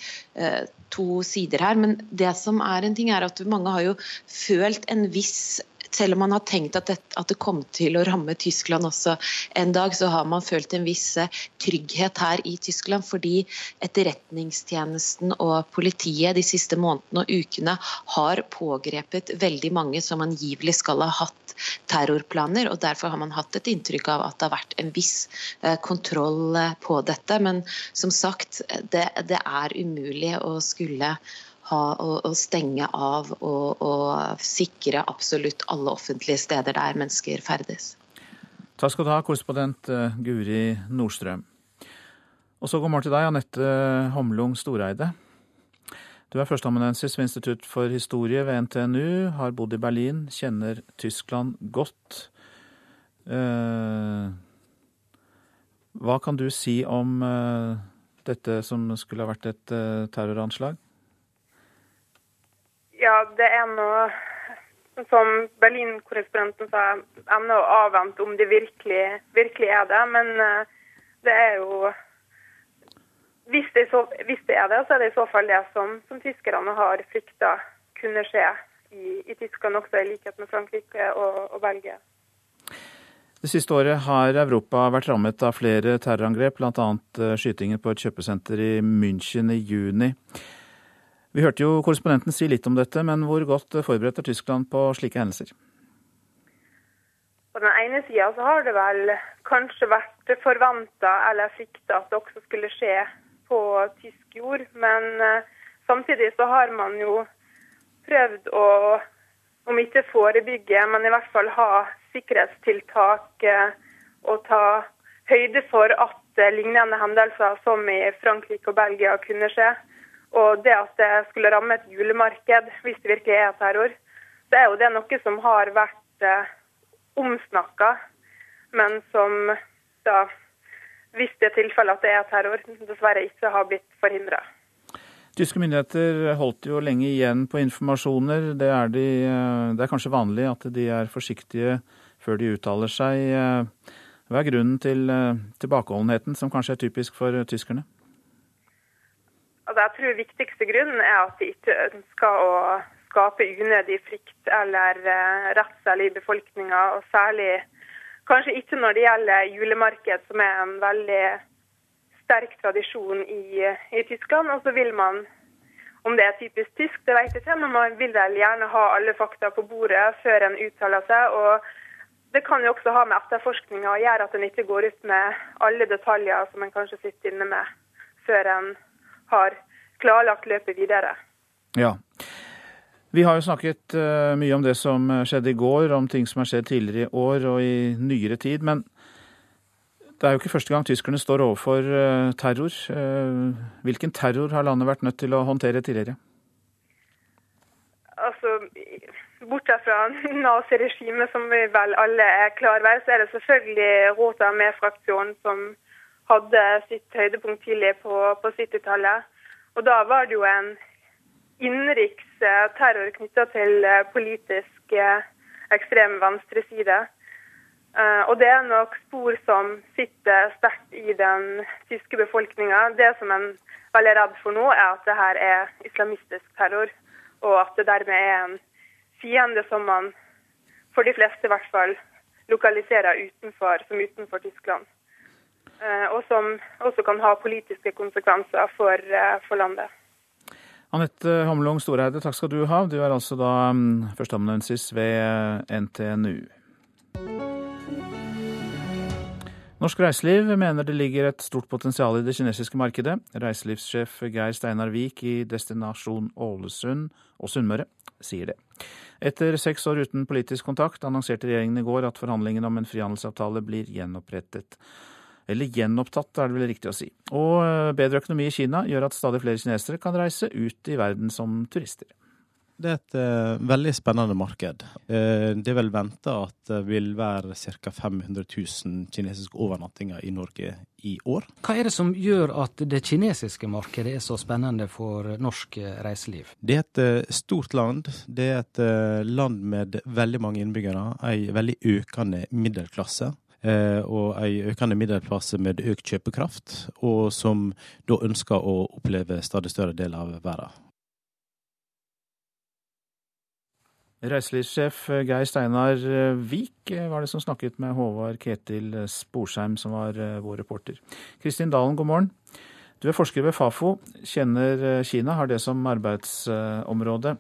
to sider her. Men det som er en ting er at mange har jo følt en viss selv om man har tenkt at det, at det, kom til å ramme Tyskland også en dag, så har man følt en viss eh, trygghet her i Tyskland. Fordi etterretningstjenesten og politiet de siste månedene og ukene har pågrepet veldig mange som angivelig skal ha hatt terrorplaner. og Derfor har man hatt et inntrykk av at det har vært en viss eh, kontroll eh, på dette. Men som sagt, det, det er umulig å skulle ha, å, å stenge av og, og sikre absolutt alle offentlige steder der mennesker ferdes. Takk skal du ha, korrespondent eh, Guri Nordstrøm. Og så kommer til deg, Anette Homlung Storeide. Du er førsteamanuensis ved Institutt for historie ved NTNU, har bodd i Berlin, kjenner Tyskland godt. Eh, hva kan du si om eh, dette som skulle ha vært et terroranslag? Ja, det er noe som Berlin-korrespondenten sa, ennå å avvente om det virkelig, virkelig, er det. Men eh, det er jo hvis det, så, hvis det, er det, så er det i så fall det som, som tyskerne har frykta kunne skje i, i, Tyskland, også i likhet med Frankrike og, og Belgia. Det siste året har Europa vært rammet av flere terrorangrep, bl.a. Eh, skytingen på et kjøpesenter i München i juni. Vi hørte jo korrespondenten si litt om dette, men hvor godt forberedt er Tyskland på slike hendelser? På den ene sida så har det vel kanskje vært forventa eller frykta at det også skulle skje på tysk jord. Men uh, samtidig så har man jo prøvd å, om ikke forebygge, men i hvert fall ha sikkerhetstiltak uh, og ta høyde for at uh, lignende hendelser som i Frankrike og Belgia kunne skje. Og det at det skulle ramme et julemarked, hvis det virkelig er terror, det er jo det noe som har vært eh, omsnakka, men som da, hvis det er tilfellet at det er terror, dessverre ikke har blitt forhindra. Tyske myndigheter holdt jo lenge igjen på informasjoner. Det er, de, eh, det er kanskje vanlig at de er forsiktige før de uttaler seg. Eh, hva er grunnen til eh, tilbakeholdenheten, som kanskje er typisk for tyskerne? Altså, jeg tror viktigste grunnen er at de ikke ønsker å skape unødig frykt eller uh, redsel i befolkninga, og særlig kanskje ikke når det gjelder julemarked, som er en veldig sterk tradisjon i, i Tyskland. Og så vil man, om det er typisk tysk, det vet jeg ikke, men man vil vel gjerne ha alle fakta på bordet før en uttaler seg. og det kan jo også ha med etterforskninga å gjøre at en ikke går ut med alle detaljer som en kanskje sitter inne med før en har klarlagt løpet videre. Ja. Vi har jo snakket uh, mye om det som skjedde i går, om ting som har skjedd tidligere i år og i nyere tid. Men det er jo ikke første gang tyskerne står overfor uh, terror. Hvilken terror har landet vært nødt til å håndtere tidligere? Altså, Bortsett fra naziregimet, som vi vel alle er klar over, så er det selvfølgelig Rota med-fraksjonen som hadde sitt høydepunkt tidlig på, på 70-tallet. Og da var det jo en innenriks eh, terror knytta til eh, politisk eh, ekstrem venstreside. Og det er nok spor som sitter sterkt i den tyske befolkninga. Det som en veldig redd for nå, er at det her er islamistisk terror, og at det dermed er en fiende som man, for de fleste i hvert fall, lokaliserer utenfor, som utenfor Tyskland. Eh, og som også kan ha politiske konsekvenser for, eh, for landet. Anette Hamlung Storeide, takk skal du ha. Du er altså da mm, førsteamanuensis ved NTNU. Norsk reiseliv mener det ligger et stort potensial i det kinesiske markedet. Reiselivssjef Geir Steinar Vik i Destinasjon Ålesund og Sunnmøre sier det. Etter seks år uten politisk kontakt annonserte regjeringen i går at forhandlingene om en frihandelsavtale blir gjenopprettet. Eller gjenopptatt, er det vel riktig å si. Og eh, bedre økonomi i Kina gjør at stadig flere kinesere kan reise ut i verden som turister. Det er et uh, veldig spennende marked. Uh, det er vel venta at det vil være ca. 500 000 kinesiske overnattinger i Norge i år. Hva er det som gjør at det kinesiske markedet er så spennende for norsk reiseliv? Det er et uh, stort land. Det er et land med veldig mange innbyggere. En veldig økende middelklasse. Og en økende middelklasse med økt kjøpekraft, og som da ønsker å oppleve stadig større del av verden. Reiselivssjef Geir Steinar Vik var det som snakket med Håvard Ketil Sporsheim, som var eh, vår reporter. Kristin Dalen, god morgen. Du er forsker ved Fafo, kjenner eh, Kina, har det som arbeidsområde.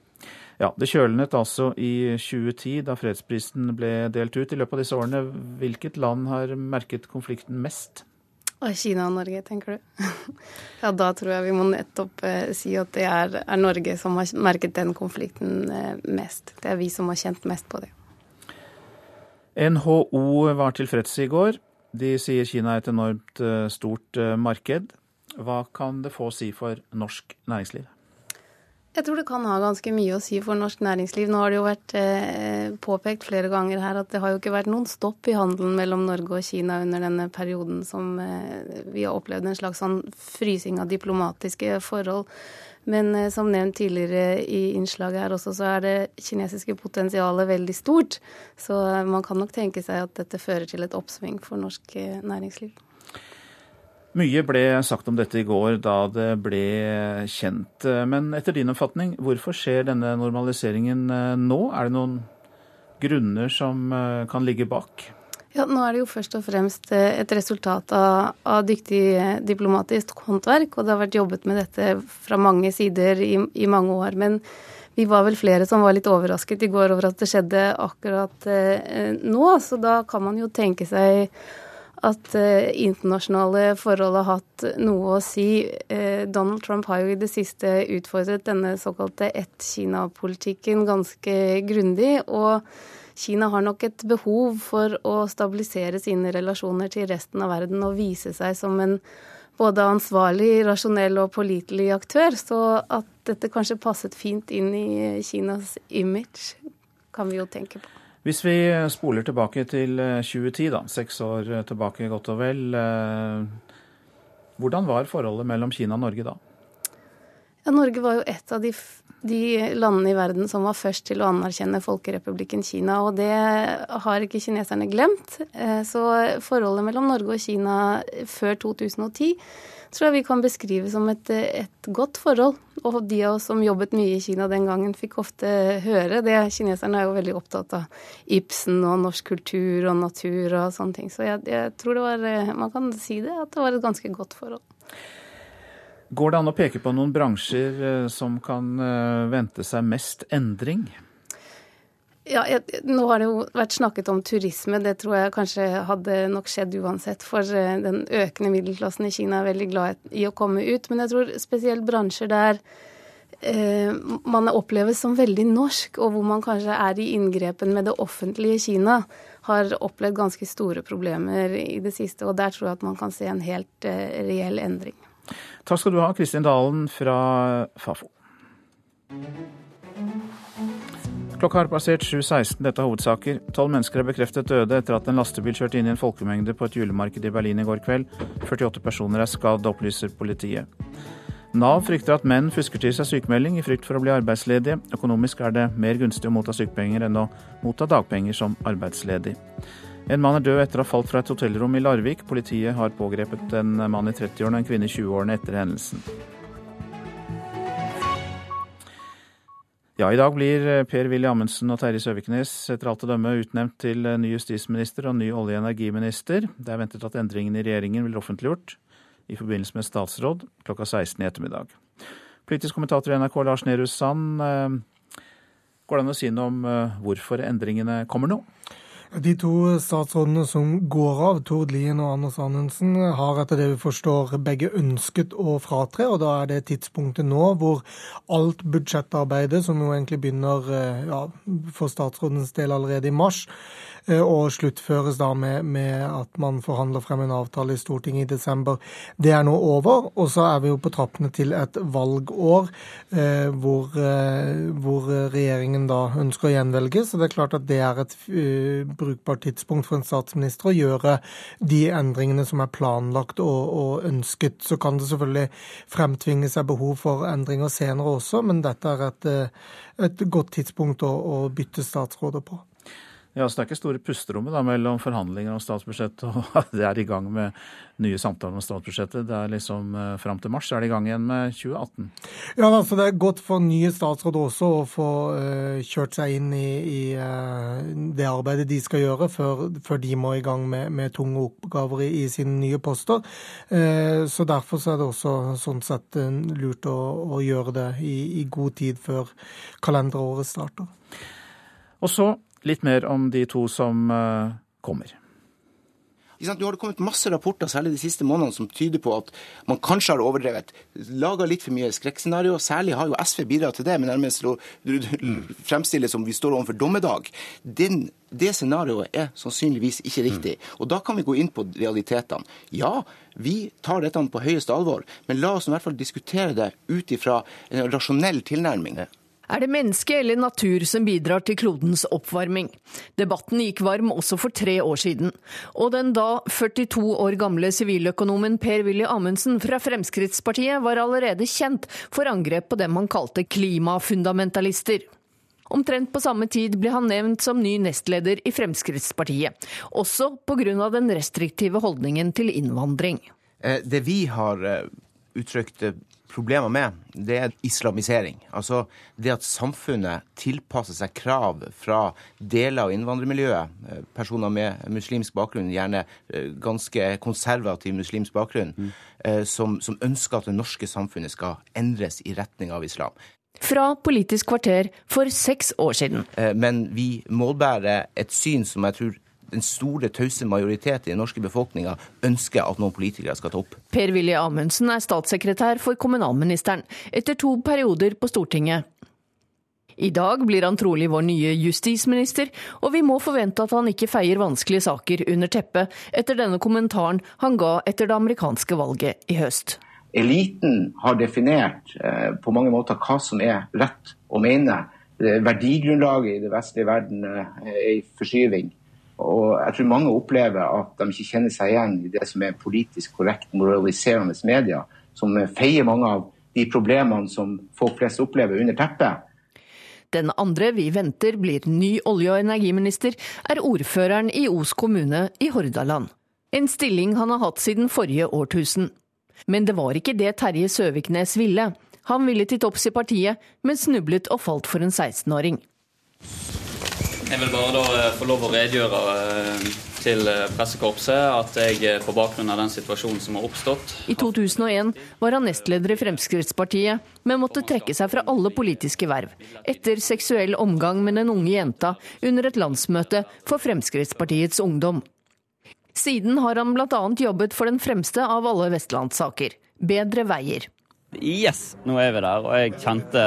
Ja, Det kjølnet altså i 2010, da fredsprisen ble delt ut. I løpet av disse årene, hvilket land har merket konflikten mest? Kina og Norge, tenker du? ja, da tror jeg vi må nettopp eh, si at det er, er, Norge som har merket den konflikten eh, mest. Det er vi som har kjent mest på det. NHO var tilfreds i går. De sier Kina er et enormt eh, stort marked. Hva kan det få å si for norsk næringsliv? Jeg tror det kan ha ganske mye å si for norsk næringsliv. Nå har det jo vært eh, påpekt flere ganger her at det har jo ikke vært noen stopp i handelen mellom Norge og Kina under denne perioden som eh, vi har opplevd en slags sånn frysing av diplomatiske forhold. Men eh, som nevnt tidligere i innslaget her også, så er det kinesiske potensialet veldig stort. Så man kan nok tenke seg at dette fører til et oppsving for norsk næringsliv. Mye ble sagt om dette i går da det ble kjent. Men etter din oppfatning, hvorfor skjer denne normaliseringen eh, nå? Er det noen grunner som eh, kan ligge bak? Ja, Nå er det jo først og fremst eh, et resultat av, av dyktig diplomatisk håndverk. Og det har vært jobbet med dette fra mange sider i, i mange år. Men vi var vel flere som var litt overrasket i går over at det skjedde akkurat eh, nå. Så da kan man jo tenke seg at eh, internasjonale forhold har hatt noe å si. Eh, Donald Trump har jo i det siste utfordret denne såkalte ett-Kina-politikken ganske grundig. og Kina har nok et behov for å stabilisere sine relasjoner til resten av verden og vise seg som en både ansvarlig, rasjonell og pålitelig aktør. Så at dette kanskje passet fint inn i Kinas image, kan vi jo tenke på. Hvis vi spoler tilbake til 2010, eh, da, seks år eh, tilbake godt og vel. Eh, hvordan var forholdet mellom Kina og Norge da? Ja, Norge var jo et av de, de, landene i verden som var først til å anerkjenne Folkerepublikken Kina. Og det har ikke kineserne glemt. Så forholdet mellom Norge og Kina før 2010 tror jeg vi kan beskrive som et, et, godt forhold. Og de av oss som jobbet mye i Kina den gangen, fikk ofte høre det. Kineserne er jo veldig opptatt av Ibsen og norsk kultur og natur og sånne ting. Så jeg, jeg tror det var Man kan si det, at det var et ganske godt forhold. Går det an å peke på noen bransjer eh, som kan eh, vente seg mest endring? Ja, jeg, Nå har det jo vært snakket om turisme. Det tror jeg kanskje hadde nok skjedd uansett. For eh, den økende middelklassen i Kina er veldig glad i å komme ut. Men jeg tror spesielt bransjer der eh, man oppleves som veldig norsk, og hvor man kanskje er i inngrepen med det offentlige Kina, har opplevd ganske store problemer i det siste. Og der tror jeg at man kan se en helt eh, reell endring. Takk skal du ha, Kristin Dalen fra Fafo. Klokka har passert 7.16. Dette er hovedsaker. Tolv mennesker er bekreftet døde etter at en lastebil kjørte inn i en folkemengde på et julemarked i Berlin i går kveld. 48 personer er skadd, opplyser politiet. Nav frykter at menn fusker til seg sykemelding i frykt for å bli arbeidsledige. Økonomisk er det mer gunstig å motta sykepenger enn å motta dagpenger som arbeidsledig. En mann er død etter å ha falt fra et hotellrom i Larvik. Politiet har pågrepet en mann i 30-årene og en kvinne i 20-årene etter hendelsen. Ja, I dag blir eh, Per-Willy Amundsen og Terje Søviknes etter alt å dømme utnevnt til eh, ny justisminister og ny olje- og energiminister. Det er ventet at endringene i regjeringen blir offentliggjort i forbindelse med statsråd klokka 16 i ettermiddag. Politisk kommentator i NRK Lars Nehru Sand, eh, går det an å si noe om hvorfor endringene kommer nå? De to statsrådene som går av, Tord Lien og Anders Anundsen, har etter det vi forstår begge ønsket å fratre. og Da er det tidspunktet nå hvor alt budsjettarbeidet, som jo egentlig begynner eh, ja, for statsrådens del allerede i mars, og sluttføres da med, med, at man forhandler frem en avtale i Stortinget i desember. Det er nå over, og så er vi jo på trappene til et valgår eh, hvor, eh, hvor, regjeringen da ønsker å gjenvelge. Så det er klart at det er et uh, brukbart tidspunkt for en statsminister å gjøre de endringene som er planlagt og, og ønsket. Så kan det selvfølgelig fremtvinge seg behov for endringer senere også, men dette er et, et godt tidspunkt å, å bytte statsråder på. Ja, så Det er ikke store pusterommet da, mellom forhandlinger om statsbudsjettet og at det er i gang med nye samtaler om statsbudsjettet. Det er liksom eh, Fram til mars så er det i gang igjen med 2018. Ja, altså Det er godt for nye statsråder også å få uh, kjørt seg inn i, i uh, det arbeidet de skal gjøre, før, før de må i gang med, med tunge oppgaver i, i, sine nye poster. Uh, så Derfor så er det også sånn sett lurt å, å gjøre det i, i god tid før kalenderåret starter. Og så litt mer om de to som eh, kommer. Nå har det kommet masse rapporter særlig de siste månedene, som tyder på at man kanskje har overdrevet. Laga litt for mye skrekkscenario. Særlig har jo SV bidratt til det, men nærmest å fremstille som vi står overfor dommedag. Den, det scenarioet er sannsynligvis ikke riktig. Og da kan vi gå inn på realitetene. Ja, vi tar dette på høyeste alvor, men la oss i hvert fall diskutere det ut ifra en rasjonell tilnærming. Er det menneske eller natur som bidrar til klodens oppvarming? Debatten gikk varm også for tre år siden. Og den da 42 år gamle siviløkonomen Per-Willy Amundsen fra Fremskrittspartiet var allerede kjent for angrep på dem han kalte klimafundamentalister. Omtrent på samme tid ble han nevnt som ny nestleder i Fremskrittspartiet, også pga. den restriktive holdningen til innvandring. Eh, det vi har eh, uttrykt eh, problemer med, det er islamisering. Altså det at samfunnet tilpasser seg krav fra deler av innvandrermiljøet. Eh, personer med muslimsk bakgrunn, gjerne eh, ganske konservativ muslimsk bakgrunn, mm. som, som ønsker at det norske samfunnet skal endres i retning av islam. Fra Politisk kvarter for seks år siden. Men vi målbærer et syn som jeg tror den store, tause majoritet i den norske befolkninga ønsker at noen politikere skal ta opp. Per-Willy Amundsen er statssekretær for kommunalministeren, etter to perioder på Stortinget. I dag blir han trolig vår nye justisminister, og vi må forvente at han ikke feier vanskelige saker under teppet etter denne kommentaren han ga etter det amerikanske valget i høst. Eliten har definert eh, på mange måter hva som er rett å mene. Verdigrunnlaget i det vestlige verden eh, er i forskyving. Og jeg tror mange opplever at de ikke kjenner seg igjen i det som er politisk korrekt, moraliserende medier, som feier mange av de problemene som folk flest opplever under teppet. Den andre vi venter blir ny olje- og energiminister, er ordføreren i Os kommune i Hordaland. En stilling han har hatt siden forrige årtusen. Men det var ikke det Terje Søviknes ville. Han ville til topps i partiet, men snublet og falt for en 16-åring. Jeg vil bare da eh, få lov å redegjøre eh, til eh, pressekorpset at jeg på bakgrunn av den situasjonen som har oppstått I 2001 var han nestleder i Fremskrittspartiet, men måtte trekke seg fra alle politiske verv etter seksuell omgang med den unge jenta under et landsmøte for Fremskrittspartiets ungdom. Siden har han bl.a. jobbet for den fremste av alle vestlandssaker, Bedre veier. Yes, nå er vi der, og jeg kjente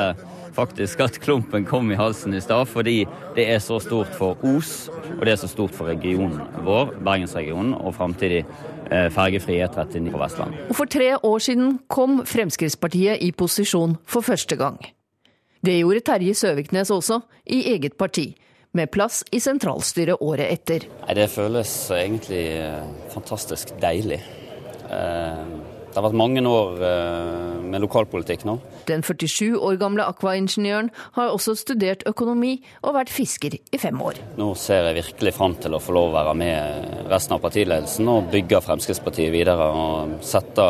faktisk at klumpen kom i halsen i stad, fordi det er så stort for Os, og det er så stort for regionen vår, Bergensregionen, og framtidig eh, fergefri E39 på Vestlandet. Og for tre år siden kom Fremskrittspartiet i posisjon for første gang. Det gjorde Terje Søviknes også, i eget parti med plass i sentralstyret året etter. Nei, det føles egentlig eh, fantastisk deilig. Eh, det har vært mange år eh, med lokalpolitikk nå. Den 47 år gamle akvaingeniøren har også studert økonomi og vært fisker i fem år. Nå ser jeg virkelig fram til å få lov å være med resten av partiledelsen og bygge Fremskrittspartiet videre. Og sette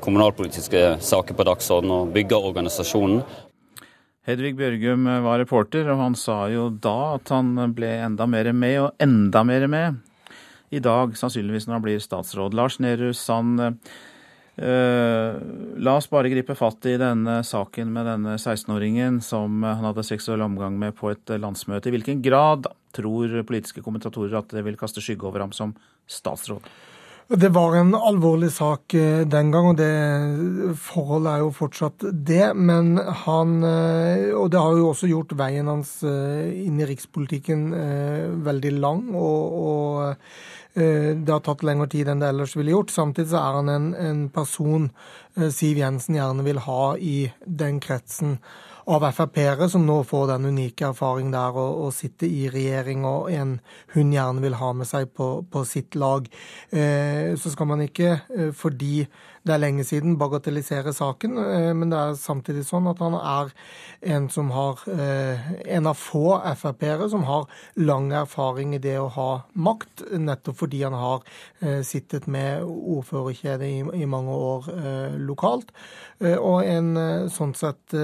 kommunalpolitiske saker på dagsordenen og bygge organisasjonen. Hedvig Bjørgum var reporter, og han sa jo da at han ble enda mer med, og enda mer med i dag, sannsynligvis når han blir statsråd. Lars Nehru Sand, la oss bare gripe fatt i denne saken med denne 16-åringen som han hadde seksuell omgang med på et landsmøte. I hvilken grad tror politiske kommentatorer at det vil kaste skygge over ham som statsråd? Det var en alvorlig sak eh, den gang, og det forholdet er jo fortsatt det. Men han eh, Og det har jo også gjort veien hans eh, inn i rikspolitikken veldig lang. og, og det har tatt lengre tid enn det ellers ville gjort. Samtidig så er han en, en person Siv Jensen gjerne vil ha i den kretsen av Frp-ere som nå får den unike erfaring der å, sitte i regjering, og en hun gjerne vil ha med seg på, på sitt lag. Eh, så skal man ikke, eh, fordi det er lenge siden, bagatelliserer saken, eh, men det er samtidig sånn at han er en som har eh, en av få Frp-ere som har lang erfaring i det å ha makt, nettopp fordi han har eh, sittet med ordførerkjedet i, i mange år lokalt. Og en sånn sett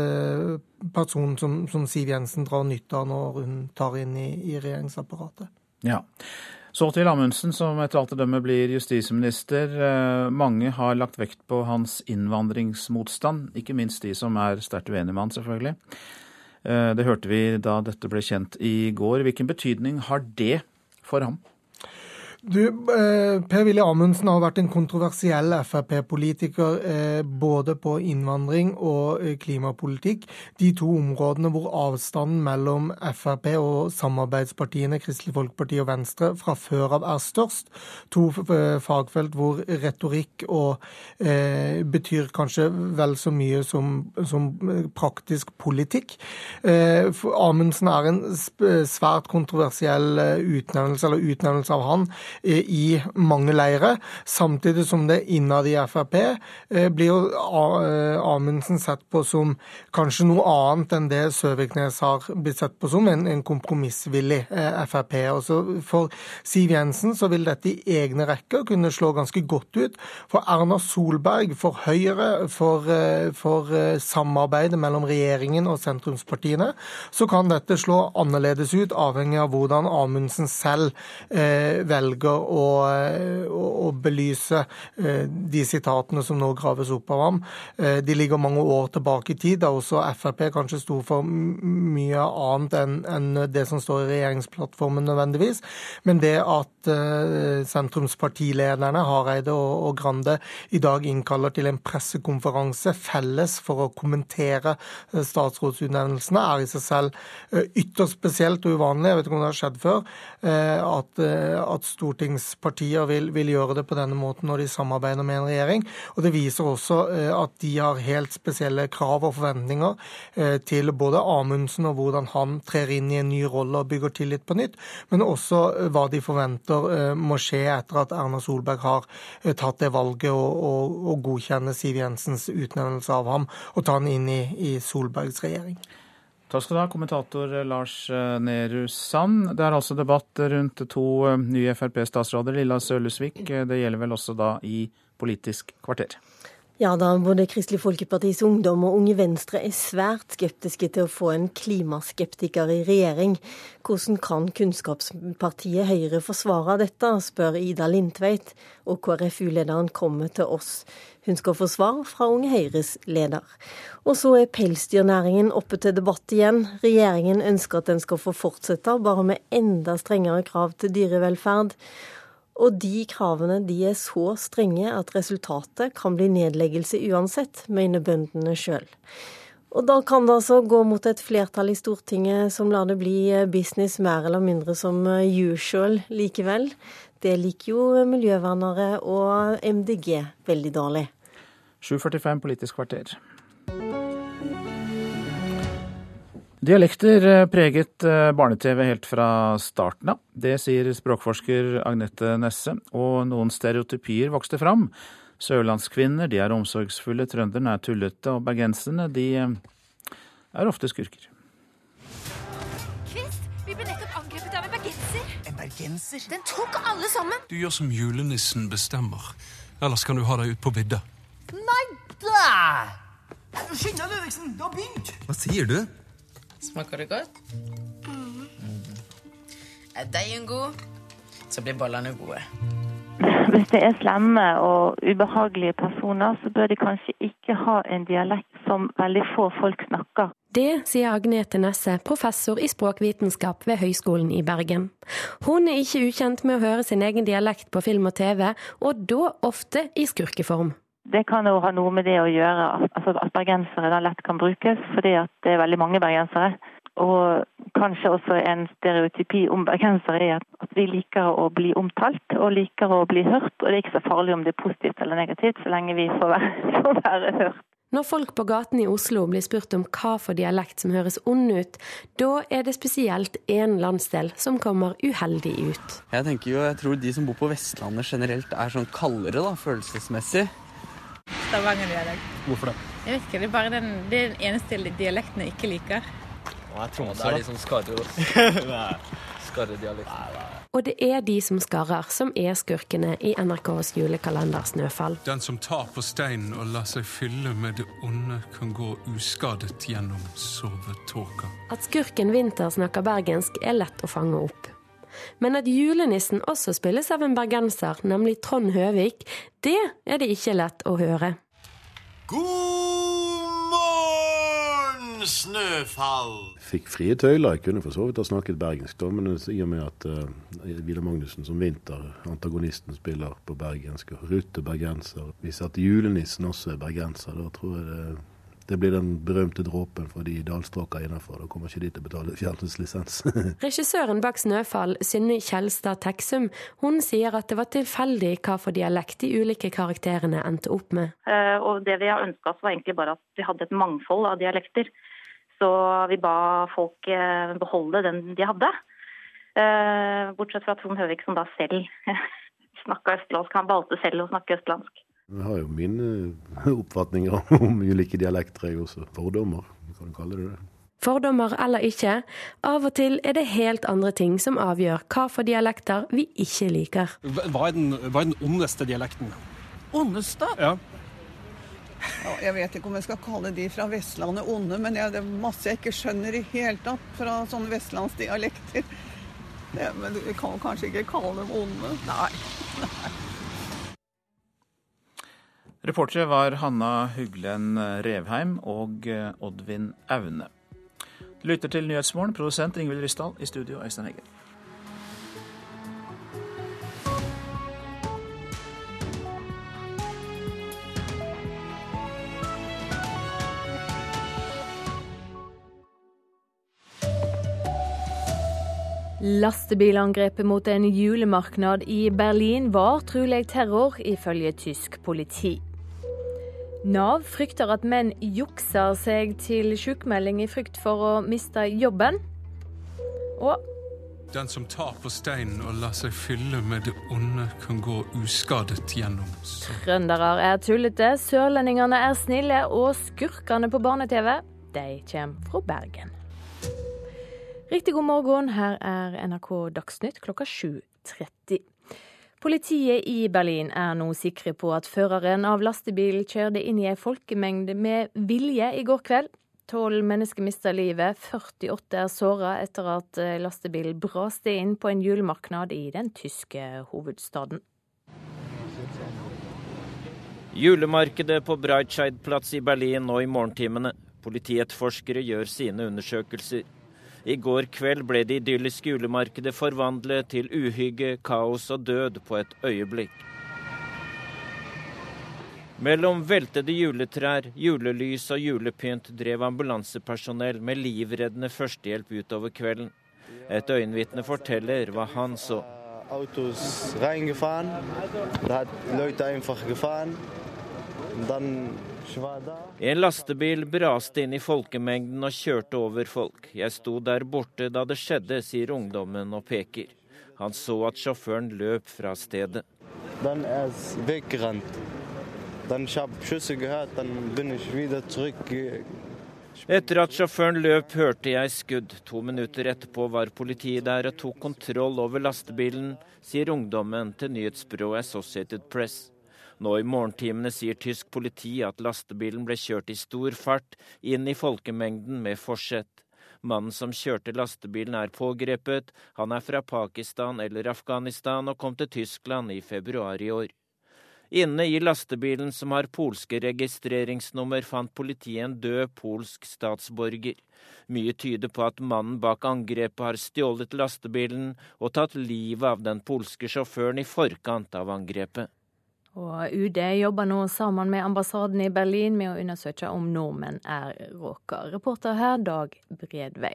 person som, som Siv Jensen drar nytte av når hun tar inn i, i regjeringsapparatet. Ja. Så til Amundsen, som etter alt å dømme blir justisminister. Eh, mange har lagt vekt på hans innvandringsmotstand, ikke minst de som er sterkt uenige med han, selvfølgelig. Eh, det hørte vi da dette ble kjent i går. Hvilken betydning har det for ham? Du, eh, Per-Willy Amundsen har vært en kontroversiell Frp-politiker eh, både på innvandring og eh, klimapolitikk. De to områdene hvor avstanden mellom Frp og samarbeidspartiene Kristelig Folkeparti og Venstre fra før av er størst. To fagfelt hvor retorikk og eh, betyr kanskje vel så mye som, som praktisk politikk. Amundsen er en svært kontroversiell utnevnelse, eller utnevnelse av han i mange leire, samtidig som det innad i Frp eh, blir jo eh, Amundsen sett på som kanskje noe annet enn det Søviknes har blitt sett på som, en, en kompromissvillig eh, Frp. Og så For Siv Jensen så vil dette i egne rekker kunne slå ganske godt ut. For Erna Solberg, for Høyre, for, for samarbeidet mellom regjeringen og sentrumspartiene, så kan dette slå annerledes ut, avhengig av hvordan Amundsen selv eh, velger velger å, å, å, belyse eh, de sitatene som nå graves opp av ham. Eh, de ligger mange år tilbake i tid, da også Frp kanskje sto for mye annet enn, enn det som står i regjeringsplattformen nødvendigvis. Men det at sentrumspartilederne Hareide og, og, Grande i dag innkaller til en pressekonferanse felles for å kommentere statsrådsutnevnelsene, er i seg selv ytterst spesielt og uvanlig. Jeg vet ikke om det har skjedd før. At, at stort stortingspartier vil, vil, gjøre det på denne måten når de samarbeider med en regjering. Og Det viser også eh, at de har helt spesielle krav og forventninger eh, til både Amundsen og hvordan han trer inn i en ny rolle og bygger tillit på nytt, men også eh, hva de forventer må skje etter at Erna Solberg har tatt det valget å godkjenne Siv Jensens utnevnelse av ham og ta han inn i, i Solbergs regjering. Takk skal du ha, kommentator Lars eh, Nehru Sand. Det er altså debatt rundt to eh, nye Frp-statsråder, Lilla Sølesvik. Eh, det gjelder vel også da i Politisk kvarter. Ja da, både Kristelig Folkepartis Ungdom og Unge Venstre er svært skeptiske til å få en klimaskeptiker i regjering. Hvordan kan kunnskapspartiet Høyre forsvare dette, spør Ida Lindtveit, og KrFU-lederen kommer til oss. Hun skal få svar fra Unge Høyres leder. Og så er pelsdyrnæringen oppe til debatt igjen. Regjeringen ønsker at den skal få fortsette, bare med enda strengere krav til dyrevelferd. Og de kravene de er så strenge at resultatet kan bli nedleggelse uansett, mener bøndene sjøl. Og da kan det altså gå mot et flertall i Stortinget som lar det bli business mer eller mindre som usual likevel. Det liker jo miljøvernere og MDG veldig dårlig. 7.45 Politisk kvarter. Dialekter eh, preget eh, barne-TV helt fra starten av. Det sier språkforsker Agnete Nesse. Og noen stereotypier vokste fram. Sørlandskvinner de er omsorgsfulle, trønderne er tullete, og bergenserne de eh, er ofte skurker. Kvist, vi ble nettopp angrepet av en bergenser. En bergenser? Den tok alle sammen. Du gjør som julenissen bestemmer. Ellers kan du ha deg ut på vidda. Nei da! Skynd deg, Ludvigsen. Det har begynt. Hva sier du? Smaker det godt? Mm. Er deigen god, så blir bollene gode. Hvis det er slemme og ubehagelige personer, så bør de kanskje ikke ha en dialekt som veldig få folk snakker. Det sier Agnete Nesse, professor i språkvitenskap ved Høgskolen i Bergen. Hun er ikke ukjent med å høre sin egen dialekt på film og TV, og da ofte i skurkeform. Det kan jo ha noe med det å gjøre altså at bergensere da lett kan brukes, fordi at det er veldig mange bergensere. Og kanskje også en stereotypi om bergensere er at vi liker å bli omtalt og liker å bli hørt. Og det er ikke så farlig om det er positivt eller negativt, så lenge vi får være, får være hørt. Når folk på gaten i Oslo blir spurt om hva for dialekt som høres ond ut, da er det spesielt én landsdel som kommer uheldig ut. Jeg tenker jo, jeg tror de som bor på Vestlandet generelt er sånn kaldere, da, følelsesmessig. Stavanger-dialekt. Hvorfor det? Jeg vet ikke, Det er bare den, det er den eneste dialekten jeg ikke liker. Å, jeg tror det er de som skarrer. Skarredialekt. Og det er de som skarrer, som er skurkene i NRKs julekalender Snøfall. Den som tar på steinen og lar seg fylle med det onde, kan gå uskadet gjennom sovetåka. At skurken Vinter snakker bergensk er lett å fange opp. Men at julenissen også spilles av en bergenser, nemlig Trond Høvik, det er det ikke lett å høre. God morgen, Snøfall! Fikk frie tøyler. Jeg kunne for så vidt ha snakket bergensk, da, men i og med at uh, Vidar Magnussen som vinter, antagonisten, spiller på bergensk, og Rutte bergenser Hvis at julenissen også er bergenser, da tror jeg det, det blir den berømte dråpen for de dalstråka innenfor. Da kommer ikke de til å betale fjernsynslisens. Regissøren bak 'Snøfall', Synne Kjelstad Teksum, hun sier at det var tilfeldig hva for dialekt de ulike karakterene endte opp med. Eh, Og det vi har ønska oss, var egentlig bare at vi hadde et mangfold av dialekter. Så vi ba folk eh, beholde den de hadde. Eh, Bortsett fra Trond Høvik, som da selv snakka østlandsk. Han valgte selv å snakke østlandsk. Jeg har jo mine oppfatninger om ulike dialekter, jeg også. Fordommer, kan du kalle det det. Fordommer eller ikke, av og til er det helt andre ting som avgjør hva for dialekter vi ikke liker. Hva er den, hva er den ondeste dialekten? Ondeste? Ja. Ja, jeg vet ikke om jeg skal kalle de fra Vestlandet onde, men jeg, det er masse jeg ikke skjønner i hele tatt fra sånne vestlandsdialekter. Det, men vi kan kanskje ikke kalle dem onde. Nei. Nei. Reportere var Hanna Huglen Revheim og Oddvin Aune. Lytter til Nyhetsmorgen, produsent Ingvild Ryssdal, i studio Øystein Heggen. Lastebilangrepet mot en julemarknad i Berlin var trolig terror, ifølge tysk politi. Nav frykter at menn jukser seg til sykemelding i frykt for å miste jobben. Og Den som tar på steinen og lar seg fylle med det onde, kan gå uskadet gjennom sovetåka. trøndere er tullete, sørlendingene er snille, og skurkene på barne-TV, de kommer fra Bergen. Riktig god morgen, her er NRK Dagsnytt klokka 7.30. Politiet i Berlin er nå sikre på at føreren av lastebilen kjørte inn i ei folkemengde med vilje i går kveld. Tolv mennesker mista livet, 48 er såra etter at lastebilen braste inn på en julemarknad i den tyske hovedstaden. Julemarkedet på Breitscheidplatz i Berlin nå i morgentimene. Politietterforskere gjør sine undersøkelser. I går kveld ble det idylliske julemarkedet forvandlet til uhygge, kaos og død på et øyeblikk. Mellom veltede juletrær, julelys og julepynt drev ambulansepersonell med livreddende førstehjelp utover kvelden. Et øyenvitne forteller hva han så. Autos reingefahren, da hat Leute einfach gefahren. Dann. En lastebil braste inn i folkemengden og kjørte over folk. Jeg sto der borte da det skjedde, sier ungdommen og peker. Han så at sjåføren løp fra stedet. Den er Den zurück. Etter at sjåføren løp, hørte jeg skudd. To minutter etterpå var politiet der og tok kontroll over lastebilen, sier ungdommen til nyhetsbyrået Associated Press. Nå i morgentimene sier tysk politi at lastebilen ble kjørt i stor fart inn i folkemengden med forsett. Mannen som kjørte lastebilen er pågrepet. Han er fra Pakistan eller Afghanistan og kom til Tyskland i februar i år. Inne i lastebilen som har polske registreringsnummer, fant politiet en død polsk statsborger. Mye tyder på at mannen bak angrepet har stjålet lastebilen og tatt livet av den polske sjåføren i forkant av angrepet. Og UD jobber nå sammen med ambassaden i Berlin med å undersøke om nordmenn er råka. Reporter her, Dag Bredvei.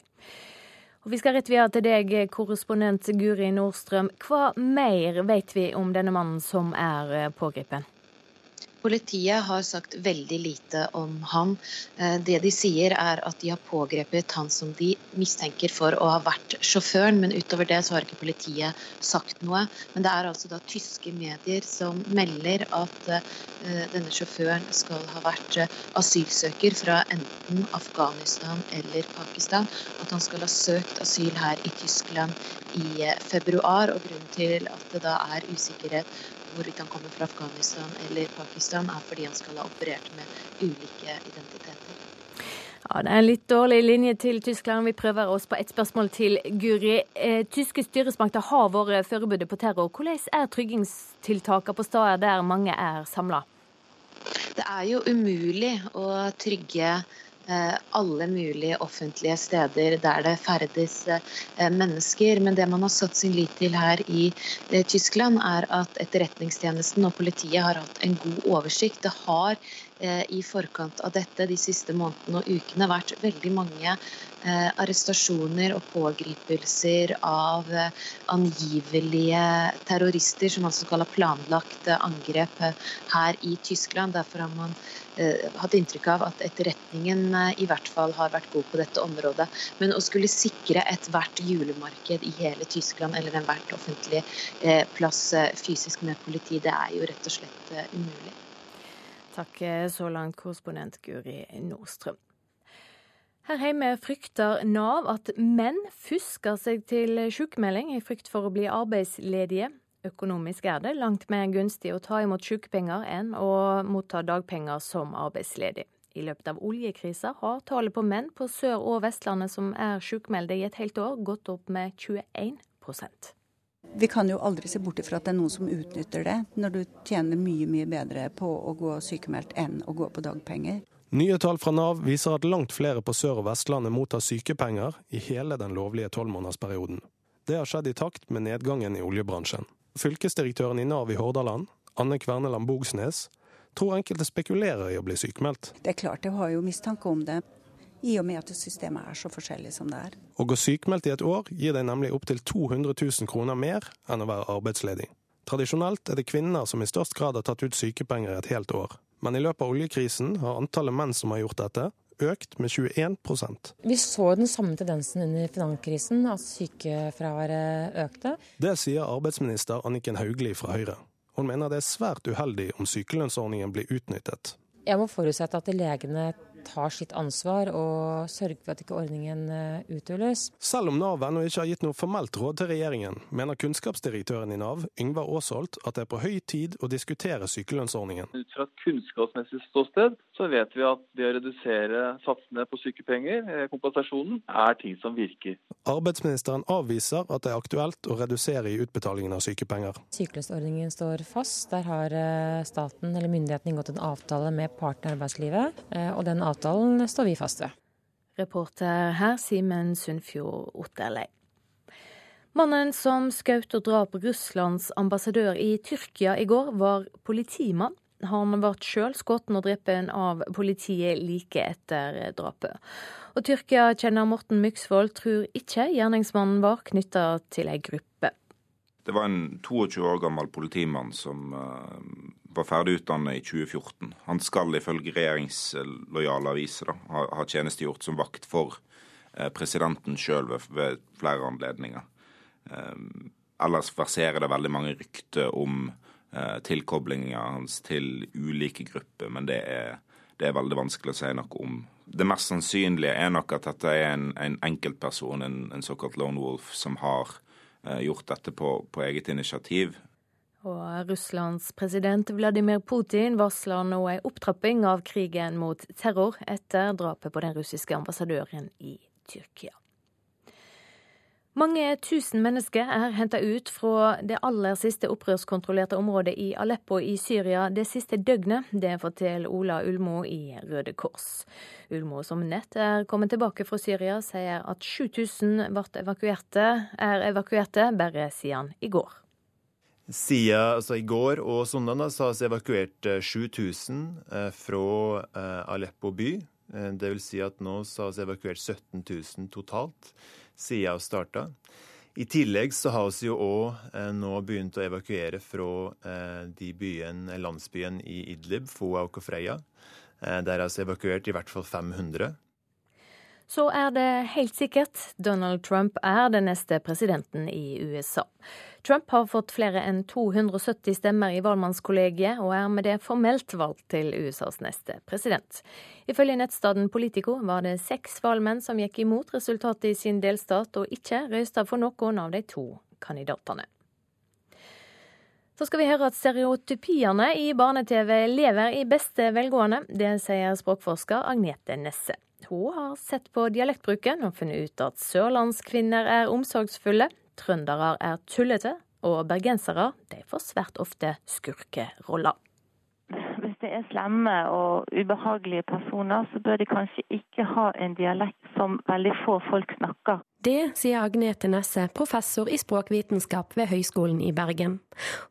Og Vi skal rett videre til deg, korrespondent Guri Nordstrøm. Hva mer vet vi om denne mannen som er pågrepet? Politiet har sagt veldig lite om han. Eh, det de sier er at de har pågrepet han som de mistenker for å ha vært sjåføren, men utover det så har ikke politiet sagt noe. Men det er altså da tyske medier som melder at uh, denne sjåføren skal ha vært uh, asylsøker fra enten Afghanistan eller Pakistan. At han skal ha søkt asyl her i Tyskland i februar. og Grunnen til at det da er usikkerhet hvorvidt han kommer fra Afghanistan eller Pakistan, er fordi han skal ha operert med ulike identiteter. Ja, Det er en litt dårlig linje til Tyskland. Vi prøver oss på ett spørsmål til Guri. Eh, tyske styresmakter har vært forberedt på terror. Hvordan er tryggingstiltakene på steder der mange er samla? Det er jo umulig å trygge alle mulige offentlige steder der det ferdes eh, mennesker. Men det man har satt sin lit til her i eh, Tyskland, er at etterretningstjenesten og politiet har hatt en god oversikt. Det har i forkant av dette de siste månedene og ukene vært veldig mange arrestasjoner og pågripelser av angivelige terrorister som altså skal ha planlagt angrep her i Tyskland. Derfor har man Eh, hatt inntrykk av at etterretningen eh, i hvert fall har vært god på dette området. Men å skulle sikre ethvert julemarked i hele Tyskland eller enhver offentlig eh, plass fysisk med politi, det er jo rett og slett umulig. Takk så langt, korrespondent Guri Nordstrøm. Her hjemme frykter Nav at menn fusker seg til sykemelding i frykt for å bli arbeidsledige. Økonomisk er det langt mer gunstig å ta imot sykepenger enn å motta dagpenger som arbeidsledig. I løpet av oljekrisa har tallet på menn på Sør- og Vestlandet som er sykmeldte i et helt år, gått opp med 21 vi kan jo aldri se bort ifra at det er noen som utnytter det, når du tjener mye mye bedre på å gå sykemeldt enn å gå på dagpenger. Nye tall fra Nav viser at langt flere på Sør- og Vestlandet mottar sykepenger i hele den lovlige tolvmånedersperioden. Det har skjedd i takt med nedgangen i oljebransjen. Fylkesdirektøren i Nav i Hordaland, Anne Kverneland Bogsnes, tror enkelte spekulerer i å bli sykemeldt. Det er klart, jeg har jo mistanke om det, i og med at systemet er så forskjellig som det er. Å gå sykemeldt i et år gir deg nemlig opptil 200 000 kroner mer enn å være arbeidsledig. Tradisjonelt er det kvinner som i størst grad har tatt ut sykepenger i et helt år. Men i løpet av oljekrisen har antallet menn som har gjort dette, økt med 21% Vi så den samme tendensen under finanskrisen, at sykefraværet økte. Det sier arbeidsminister Anniken Hauglie fra Høyre. Hun mener det er svært uheldig om sykelønnsordningen blir utnyttet. Jeg må forutsette at legene tar sitt ansvar og sørger for at ikke ordningen eh, uthules. Selv om Nav ennå ikke har gitt noe formelt råd til regjeringen, mener kunnskapsdirektøren i Nav, Yngvar Aasholt, at det er på høy tid å diskutere sykelønnsordningen. Ut fra et kunnskapsmessig ståsted så vet vi at det å redusere satsene på sykepenger, eh, kompensasjonen, er ting som virker. Arbeidsministeren avviser at det er aktuelt å redusere i utbetalingen av sykepenger. Sykelønnsordningen står fast. Der har eh, staten eller myndighetene inngått en avtale med partene i arbeidslivet. og den avtalen avtalen står vi fast ved. Reporter her Simen Sundfjord Otterlei. Mannen som skjøt og drap Russlands ambassadør i Tyrkia i går, var politimann. Han ble sjøl skutt og drept av politiet like etter drapet. Og Tyrkia-kjenner Morten Myksvold tror ikke gjerningsmannen var knytta til ei gruppe. Det var en 22 år gammel politimann som uh, var ferdig utdannet i 2014. Han skal ifølge regjeringslojale aviser da, ha, ha tjenestegjort som vakt for eh, presidenten sjøl ved, ved, flere anledninger. Eh, ellers verserer det veldig mange rykter om eh, tilkoblinger hans til ulike grupper, men det er, det er, veldig vanskelig å si noe om. Det mest sannsynlige er nok at dette er en, en enkeltperson, en, en såkalt lone wolf, som har eh, gjort dette på, på eget initiativ. Og Russlands president Vladimir Putin varsler nå en opptrapping av krigen mot terror etter drapet på den russiske ambassadøren i Tyrkia. Mange tusen mennesker er henta ut fra det aller siste opprørskontrollerte området i Aleppo i Syria det siste døgnet. Det forteller Ola Ulmo i Røde Kors. Ulmo, som nett er kommet tilbake fra Syria, sier at 7000 evakuerte, er evakuerte bare siden i går. Siden altså, i går og søndag har vi evakuert 7000 eh, fra eh, Aleppo by. Eh, det vil si at nå har vi evakuert 17 000 totalt siden vi starta. I tillegg så har vi jo òg eh, nå begynt å evakuere fra eh, de byen, landsbyen i Idlib, Foa og Freya. Eh, der har vi evakuert i hvert fall 500. Så er det helt sikkert Donald Trump er den neste presidenten i USA. Trump har fått flere enn 270 stemmer i valgmannskollegiet, og er med det formelt valgt til USAs neste president. Ifølge nettstaden Politico var det seks valgmenn som gikk imot resultatet i sin delstat, og ikke røysta for noen av de to kandidatene. Så skal vi høre at stereotypiene i barne-TV lever i beste velgående. Det sier språkforsker Agnete Nesse. Hun har sett på dialektbruken og funnet ut at sørlandskvinner er omsorgsfulle, trøndere er tullete, og bergensere de får svært ofte skurkeroller. Hvis det er slemme og ubehagelige personer, så bør de kanskje ikke ha en dialekt som veldig få folk snakker. Det sier Agnete Nesse, professor i språkvitenskap ved Høgskolen i Bergen.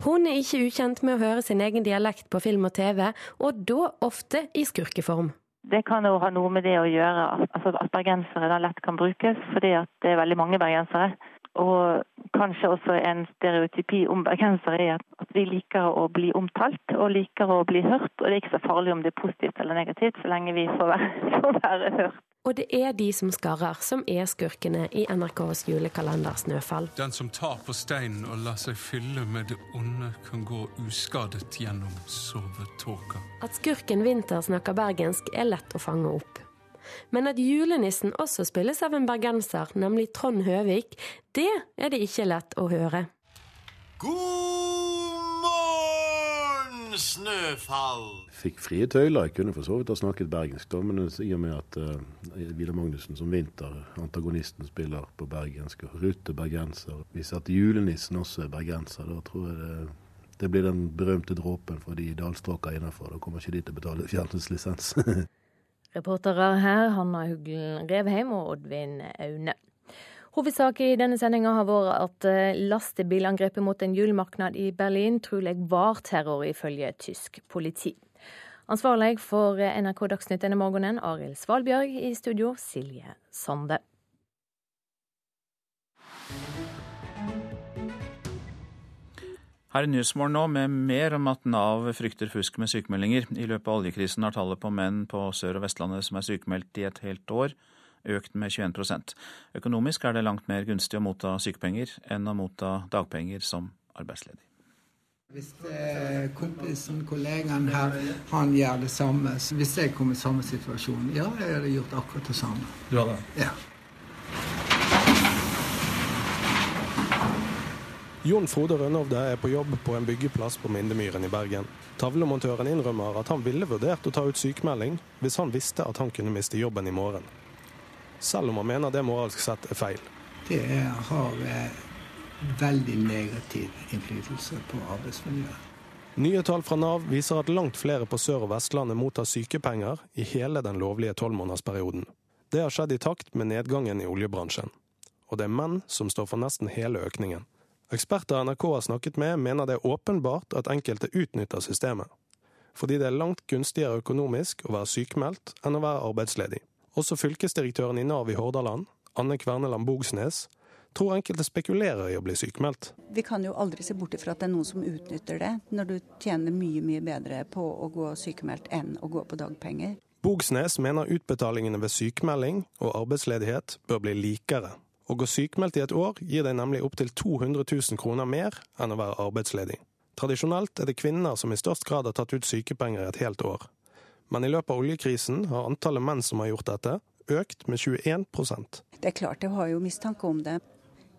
Hun er ikke ukjent med å høre sin egen dialekt på film og TV, og da ofte i skurkeform. Det kan jo ha noe med det å gjøre altså at bergensere da lett kan brukes, fordi at det er veldig mange bergensere. Og kanskje også en stereotypi om bergensere er at vi liker å bli omtalt og liker å bli hørt. Og det er ikke så farlig om det er positivt eller negativt, så lenge vi får være, får være hørt. Og det er de som skarrer, som er skurkene i NRKs julekalender Snøfall. Den som tar på steinen og lar seg fylle med det onde, kan gå uskadet gjennom sovetåka. At skurken Vinter snakker bergensk, er lett å fange opp. Men at julenissen også spilles av en bergenser, nemlig Trond Høvik, det er det ikke lett å høre. God morgen, Snøfall! Fikk frie tøyler. Jeg kunne for så vidt ha snakket bergensk, da, men i og med at uh, Vidar Magnussen som Vinter, antagonisten, spiller på bergensk, og Rute bergenser Hvis at julenissen også er bergenser, da tror jeg det det blir den berømte dråpen for de dalstråka innafor. Da kommer ikke de til å betale fjernsynslisens. Reportere her Hanna Huglen Revheim og Oddvin Aune. Hovedsaken i denne sendinga har vært at eh, lastebilangrepet mot en julemarked i Berlin trolig var terror, ifølge tysk politi. Ansvarlig for NRK Dagsnytt denne morgenen, Arild Svalbjørg. I studio, Silje Sande. Her er Nyhetsmorgen nå med mer om at Nav frykter fusk med sykemeldinger. I løpet av oljekrisen har tallet på menn på Sør- og Vestlandet som er sykemeldt i et helt år, økt med 21% Økonomisk er det langt mer gunstig å motta sykepenger enn å motta dagpenger som arbeidsledig. Hvis kompisen, kollegaen her, han gjør det samme, hvis jeg kommer i samme situasjon, ja, jeg hadde gjort akkurat det samme. Du hadde? Ja. Jon Frode Rønnovde er på jobb på en byggeplass på Mindemyren i Bergen. Tavlemontøren innrømmer at han ville vurdert å ta ut sykemelding hvis han visste at han kunne miste jobben i morgen. Selv om han mener det moralsk sett er feil. Det har eh, veldig negativ innflytelse på arbeidsmiljøet. Nye tall fra Nav viser at langt flere på Sør- og Vestlandet mottar sykepenger i hele den lovlige tolvmånedersperioden. Det har skjedd i takt med nedgangen i oljebransjen. Og det er menn som står for nesten hele økningen. Eksperter NRK har snakket med, mener det er åpenbart at enkelte utnytter systemet. Fordi det er langt gunstigere økonomisk å være sykemeldt enn å være arbeidsledig. Også fylkesdirektøren i Nav i Hordaland, Anne Kverneland Bogsnes, tror enkelte spekulerer i å bli sykemeldt. Vi kan jo aldri se bort ifra at det er noen som utnytter det, når du tjener mye mye bedre på å gå sykemeldt enn å gå på dagpenger. Bogsnes mener utbetalingene ved sykemelding og arbeidsledighet bør bli likere. Å gå sykemeldt i et år gir deg nemlig opptil 200 000 kroner mer enn å være arbeidsledig. Tradisjonelt er det kvinner som i størst grad har tatt ut sykepenger i et helt år. Men i løpet av oljekrisen har antallet menn som har gjort dette, økt med 21% Det er klart, jeg har jo mistanke om det,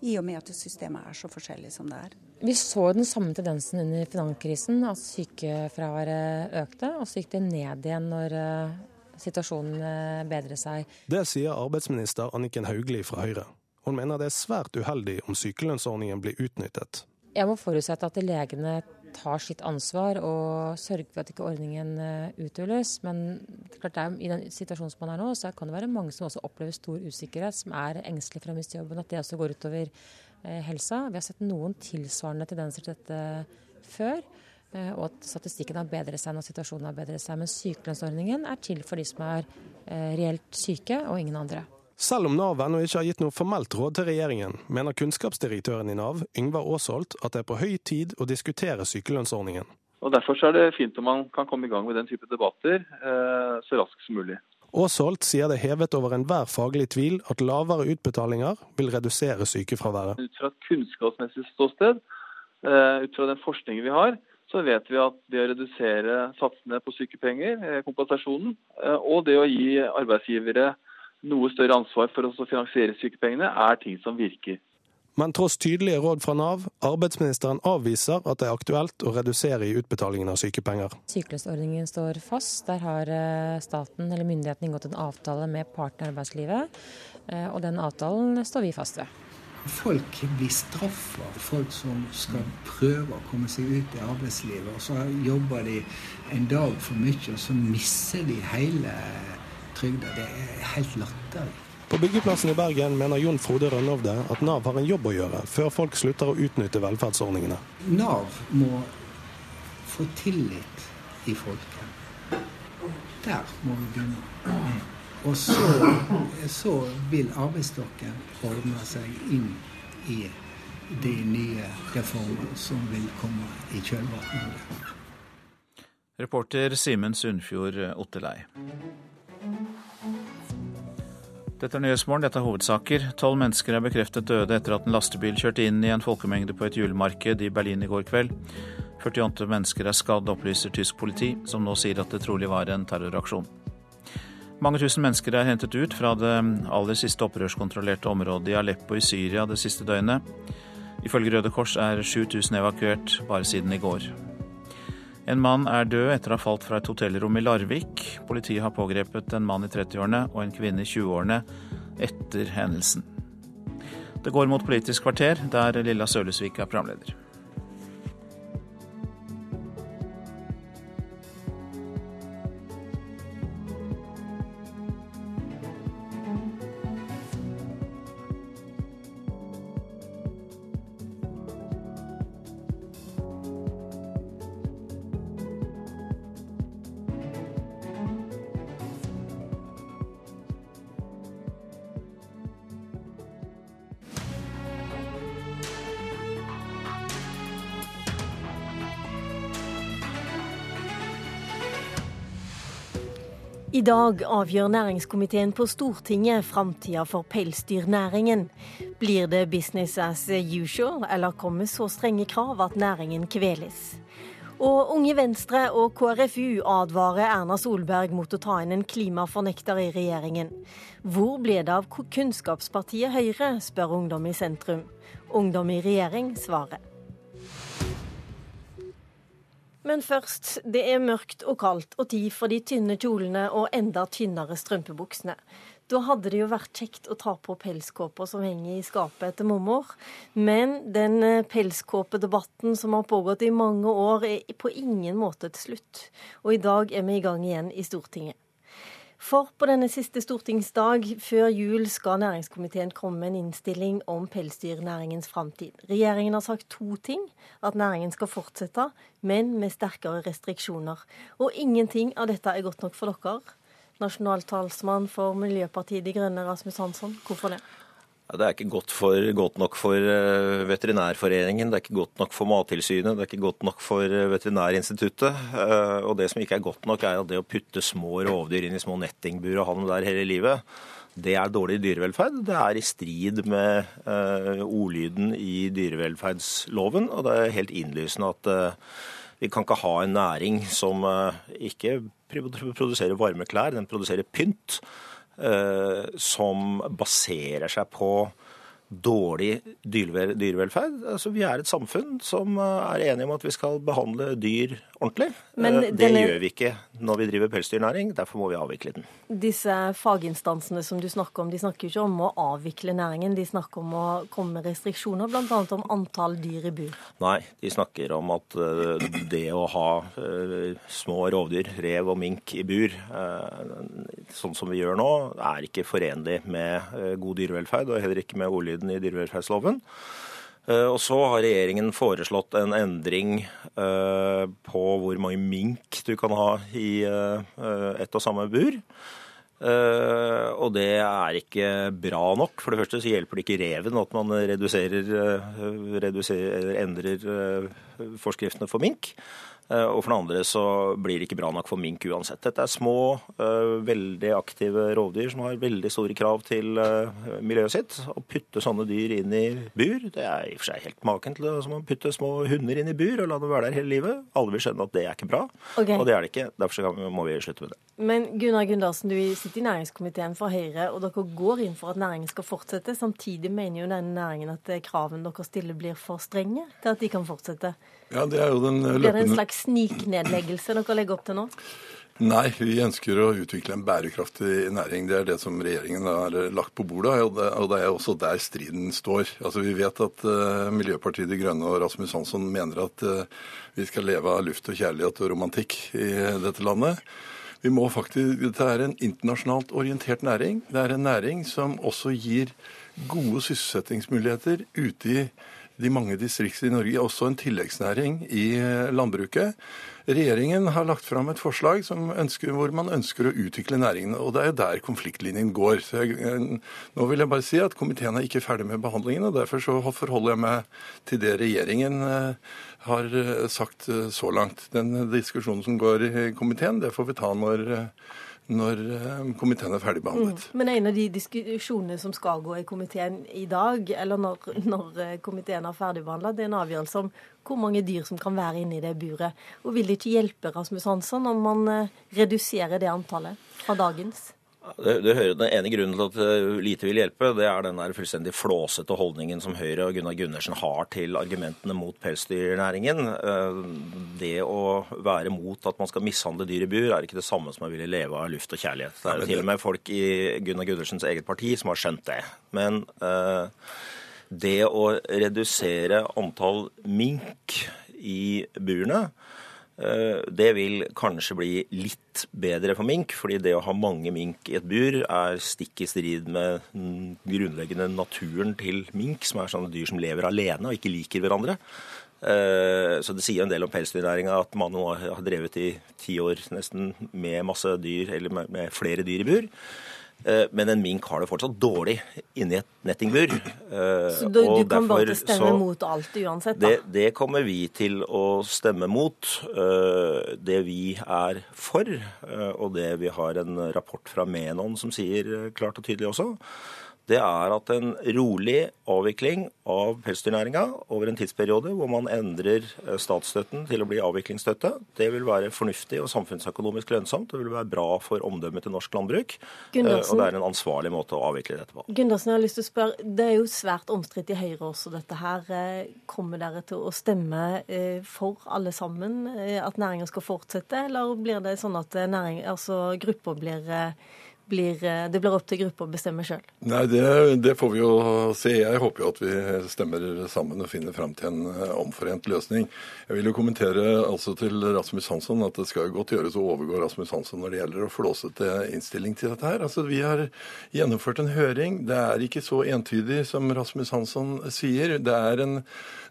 i og med at systemet er så forskjellig som det er. Vi så den samme tendensen under finanskrisen, at sykefraværet økte. Og så gikk det ned igjen når eh, situasjonen eh, bedret seg. Det sier arbeidsminister Anniken Hauglie fra Høyre. Hun mener det er svært uheldig om sykelønnsordningen blir utnyttet. Jeg må forutsette at legene tar sitt ansvar og sørger for at ikke ordningen eh, uthules. Men klart er, i den situasjonen som man er nå, så kan det være mange som også opplever stor usikkerhet, som er engstelige for å miste jobben. At det også går utover eh, helsa. Vi har sett noen tilsvarende tendenser til dette før. Eh, og at statistikken har bedret seg når situasjonen har bedret seg. Men sykelønnsordningen er til for de som er reelt syke, og ingen andre. Selv om Nav ennå ikke har gitt noe formelt råd til regjeringen, mener kunnskapsdirektøren i Nav, Yngvar Aasholt, at det er på høy tid å diskutere sykelønnsordningen. Og Derfor er det fint om man kan komme i gang med den type debatter eh, så raskt som mulig. Aasholt sier det hevet over enhver faglig tvil at lavere utbetalinger vil redusere sykefraværet. Ut fra et kunnskapsmessig ståsted, eh, ut fra den forskningen vi har, så vet vi at det å redusere satsene på sykepenger, eh, kompensasjonen, eh, og det å gi arbeidsgivere noe større ansvar for å finansiere sykepengene, er ting som virker. Men tross tydelige råd fra Nav, arbeidsministeren avviser at det er aktuelt å redusere i utbetalingen av sykepenger. Sykelønnsordningen står fast. Der har eh, staten eller myndighetene inngått en avtale med partene i arbeidslivet, eh, og den avtalen står vi fast ved. Folk blir straffa, folk som skal prøve å komme seg ut i arbeidslivet. og Så jobber de en dag for mye, og så mister de hele trygda. Det er helt latterlig. På byggeplassen i Bergen mener Jon Frode Rønnovde at Nav har en jobb å gjøre før folk slutter å utnytte velferdsordningene. Nav må få tillit i folket. Der må vi begynne. Og så, så vil arbeidsstokken ordne seg inn i de nye reformene som vil komme i kjølvannet Reporter Simen Sundfjord Otterlei. Dette er Nyhetsmorgen, dette er hovedsaker. Tolv mennesker er bekreftet døde etter at en lastebil kjørte inn i en folkemengde på et julemarked i Berlin i går kveld. 48 mennesker er skadd, opplyser tysk politi, som nå sier at det trolig var en terroraksjon. Mange tusen mennesker er hentet ut fra det aller siste opprørskontrollerte området i Aleppo i Syria det siste døgnet. Ifølge Røde Kors er 7000 evakuert bare siden i går. En mann er død etter å ha falt fra et hotellrom i Larvik. Politiet har pågrepet en mann i 30-årene og en kvinne i 20-årene etter hendelsen. Det går mot Politisk kvarter, der Lilla Sølesvik er programleder. I dag avgjør næringskomiteen på Stortinget framtida for pelsdyrnæringen. Blir det business as usual, eller kommer så strenge krav at næringen kveles? Og Unge Venstre og KrFU advarer Erna Solberg mot å ta inn en klimafornekter i regjeringen. Hvor ble det av kunnskapspartiet Høyre, spør Ungdom i sentrum. Ungdom i regjering svarer. Men først, det er mørkt og kaldt og tid for de tynne kjolene og enda tynnere strømpebuksene. Da hadde det jo vært kjekt å ta på pelskåpa som henger i skapet etter mormor. Men den eh, pelskåpedebatten som har pågått i mange år, er på ingen måte til slutt. Og i dag er vi i gang igjen i Stortinget. For på denne siste stortingsdag før jul skal næringskomiteen komme med en innstilling om pelsdyrnæringens framtid. Regjeringen har sagt to ting. At næringen skal fortsette, men med sterkere restriksjoner. Og ingenting av dette er godt nok for dere. Nasjonaltalsmann for Miljøpartiet De Grønne, Rasmus Hansson, hvorfor det? Det er ikke godt, for, godt, nok for eh, Veterinærforeningen, det er ikke godt nok for Mattilsynet, det er ikke godt nok for eh, Veterinærinstituttet. Eh, og det som ikke er godt nok, er at det å putte små rovdyr inn i små nettingbur og ha dem der hele livet, det er dårlig dyrevelferd. Det er i strid med ordlyden i dyrevelferdsloven, og det er helt innlysende at vi kan ikke ha en næring som ikke produserer varme klær, den produserer pynt. Eh, som baserer seg på dårlig dyrevelferd. Altså, vi er et samfunn som er enige om at vi skal behandle dyr ordentlig. Men det denne... gjør vi ikke når vi driver pelsdyrnæring, derfor må vi avvikle den. Disse faginstansene som du snakker om, de snakker jo ikke om å avvikle næringen, de snakker om å komme med restriksjoner, bl.a. om antall dyr i bur. Nei, de snakker om at det å ha små rovdyr, rev og mink i bur, sånn som vi gjør nå, er ikke forenlig med god dyrevelferd, og heller ikke med ordlyden i dyrevelferdsloven. Eh, og så har regjeringen foreslått en endring eh, på hvor mange mink du kan ha i eh, ett og samme bur. Og det er ikke bra nok. For det første så hjelper det ikke reven at man reduserer, reduserer endrer forskriftene for mink. Eh, og for det andre så blir det ikke bra nok for mink uansett. Dette er små, eh, veldig aktive rovdyr som har veldig store krav til eh, miljøet sitt. Å putte sånne dyr inn i bur, det er i og for seg helt maken til som å putte små hunder inn i bur og la dem være der hele livet. Alle vil skjønne at det er ikke bra, okay. og det er det ikke. Derfor må vi slutte med det. Men Gunnar Gundersen, du sitter i næringskomiteen for Høyre, og dere går inn for at næringen skal fortsette. Samtidig mener jo denne næringen at kravene dere stiller blir for strenge til at de kan fortsette. Ja, det er jo den løpende... Blir det en slags sniknedleggelse dere legger opp til nå? Nei, vi ønsker å utvikle en bærekraftig næring. Det er det som regjeringen har lagt på bordet, og det, er også der striden står. Altså, Vi vet at uh, Miljøpartiet De Grønne og Rasmus Hansson mener at uh, vi skal leve av luft og kjærlighet og romantikk i dette landet. Vi må faktisk, Dette er en internasjonalt orientert næring. Det er en næring som også gir gode sysselsettingsmuligheter ute i de mange distrikter i Norge, også en tilleggsnæring i eh, landbruket. Regjeringen har lagt fram et forslag ønsker, hvor man ønsker å utvikle næringene. og Det er der konfliktlinjen går. Jeg, eh, nå vil jeg bare si at Komiteen er ikke ferdig med behandlingen. og Derfor forholder jeg meg til det regjeringen eh, har sagt så langt. Den diskusjonen som går i komiteen, det får vi ta når når eh, komiteen er ferdigbehandlet. Mm. Men en av de diskusjonene som skal gå i komiteen i dag, eller når, når eh, komiteen er ferdigbehandla, det er en avgjørelse om hvor mange dyr som kan være inne i det buret. Og vil det ikke hjelpe Rasmus Hansson om man eh, reduserer det antallet fra dagens? Det, det hører, Den ene grunnen til at eh, lite vil hjelpe, det er den der fullstendig flåsete holdningen som Høyre og Gunnar Gundersen har til argumentene mot pelsdyrnæringen. Eh, det å være mot at man skal mishandle dyr i bur, er ikke det samme som å ville leve av luft og kjærlighet. Det er jo til og med folk i Gunnar Gundersens eget parti som har skjønt det. Men uh, det å redusere antall mink i burene Eh, det vil kanskje bli litt bedre for mink, fordi det å ha mange mink i et bur er stikk i strid med den grunnleggende naturen til mink, som er sånne dyr som lever alene og ikke liker hverandre. Eh, så det sier en del om pelsdyrnæringa at man nå har drevet i ti år nesten med masse dyr, eller med flere dyr i bur. Eh, men en mink har det fortsatt dårlig inni et nettingbur. Eh, så du, du kan bare stemme så, mot alt uansett? Det, det, kommer vi til å stemme mot. Eh, det vi er for, og det vi har en rapport fra Menon som sier klart og tydelig også, det er at en rolig avvikling av pelsdyrnæringa over en tidsperiode hvor man endrer eh, statsstøtten til å bli avviklingsstøtte, det vil være fornuftig og samfunnsøkonomisk lønnsomt. Det vil være bra for omdømmet til norsk landbruk. Eh, Gundersen, og det er en ansvarlig måte å avvikle dette på. Gundersen, jeg har lyst til å spørre, Det er jo svært omstridt i Høyre også, dette her. Eh, kommer dere til å stemme for alle sammen at næringa skal fortsette, eller blir det sånn at næring, altså grupper blir blir, eh, det blir opp til gruppa å bestemme sjøl? Nei, det, det, får vi jo se. Jeg håper jo at vi stemmer sammen og finner fram til en eh, omforent løsning. Jeg vil jo kommentere altså til Rasmus Hansson at det skal jo godt gjøres å overgå Rasmus Hansson når det gjelder å flåsete innstilling til dette her. Altså, Vi har gjennomført en høring. Det er ikke så entydig som Rasmus Hansson sier. Det er en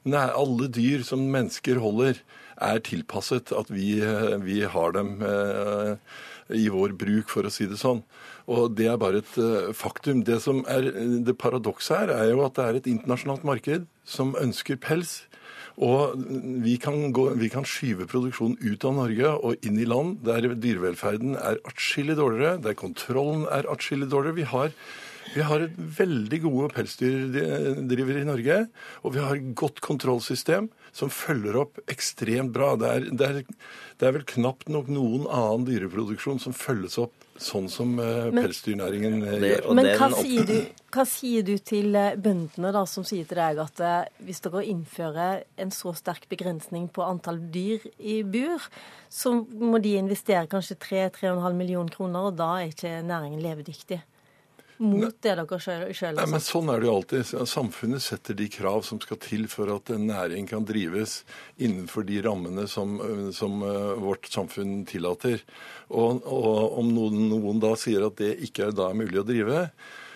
Alle dyr som mennesker holder, er tilpasset at vi, eh, vi har dem. Eh, i vår bruk, for å si det sånn. Og det er bare et uh, faktum. Det som er det paradokset her, er jo at det er et internasjonalt marked som ønsker pels. Og vi kan, gå, vi kan, skyve produksjonen ut av Norge og inn i land der dyrevelferden er atskillig dårligere, der kontrollen er atskillig dårligere. Vi har, vi har veldig gode pelsdyrdrivere i Norge, og vi har et godt kontrollsystem som følger opp ekstremt bra. Det er, det er, det er vel knapt nok noen annen dyreproduksjon som følges opp sånn som uh, pelsdyrnæringen uh, gjør. Men hva sier, du, hva sier, du, til bøndene da, som sier til deg at uh, hvis dere innfører en så sterk begrensning på antall dyr i bur, så må de investere kanskje 3-3,5 millioner kroner, og da er ikke næringen levedyktig? Mot det dere sjøl har sagt? Men sånn er det jo alltid. Samfunnet setter de krav som skal til for at en næring kan drives innenfor de rammene som, som uh, vårt samfunn tillater. Og, og om noen, noen, da sier at det ikke er da mulig å drive,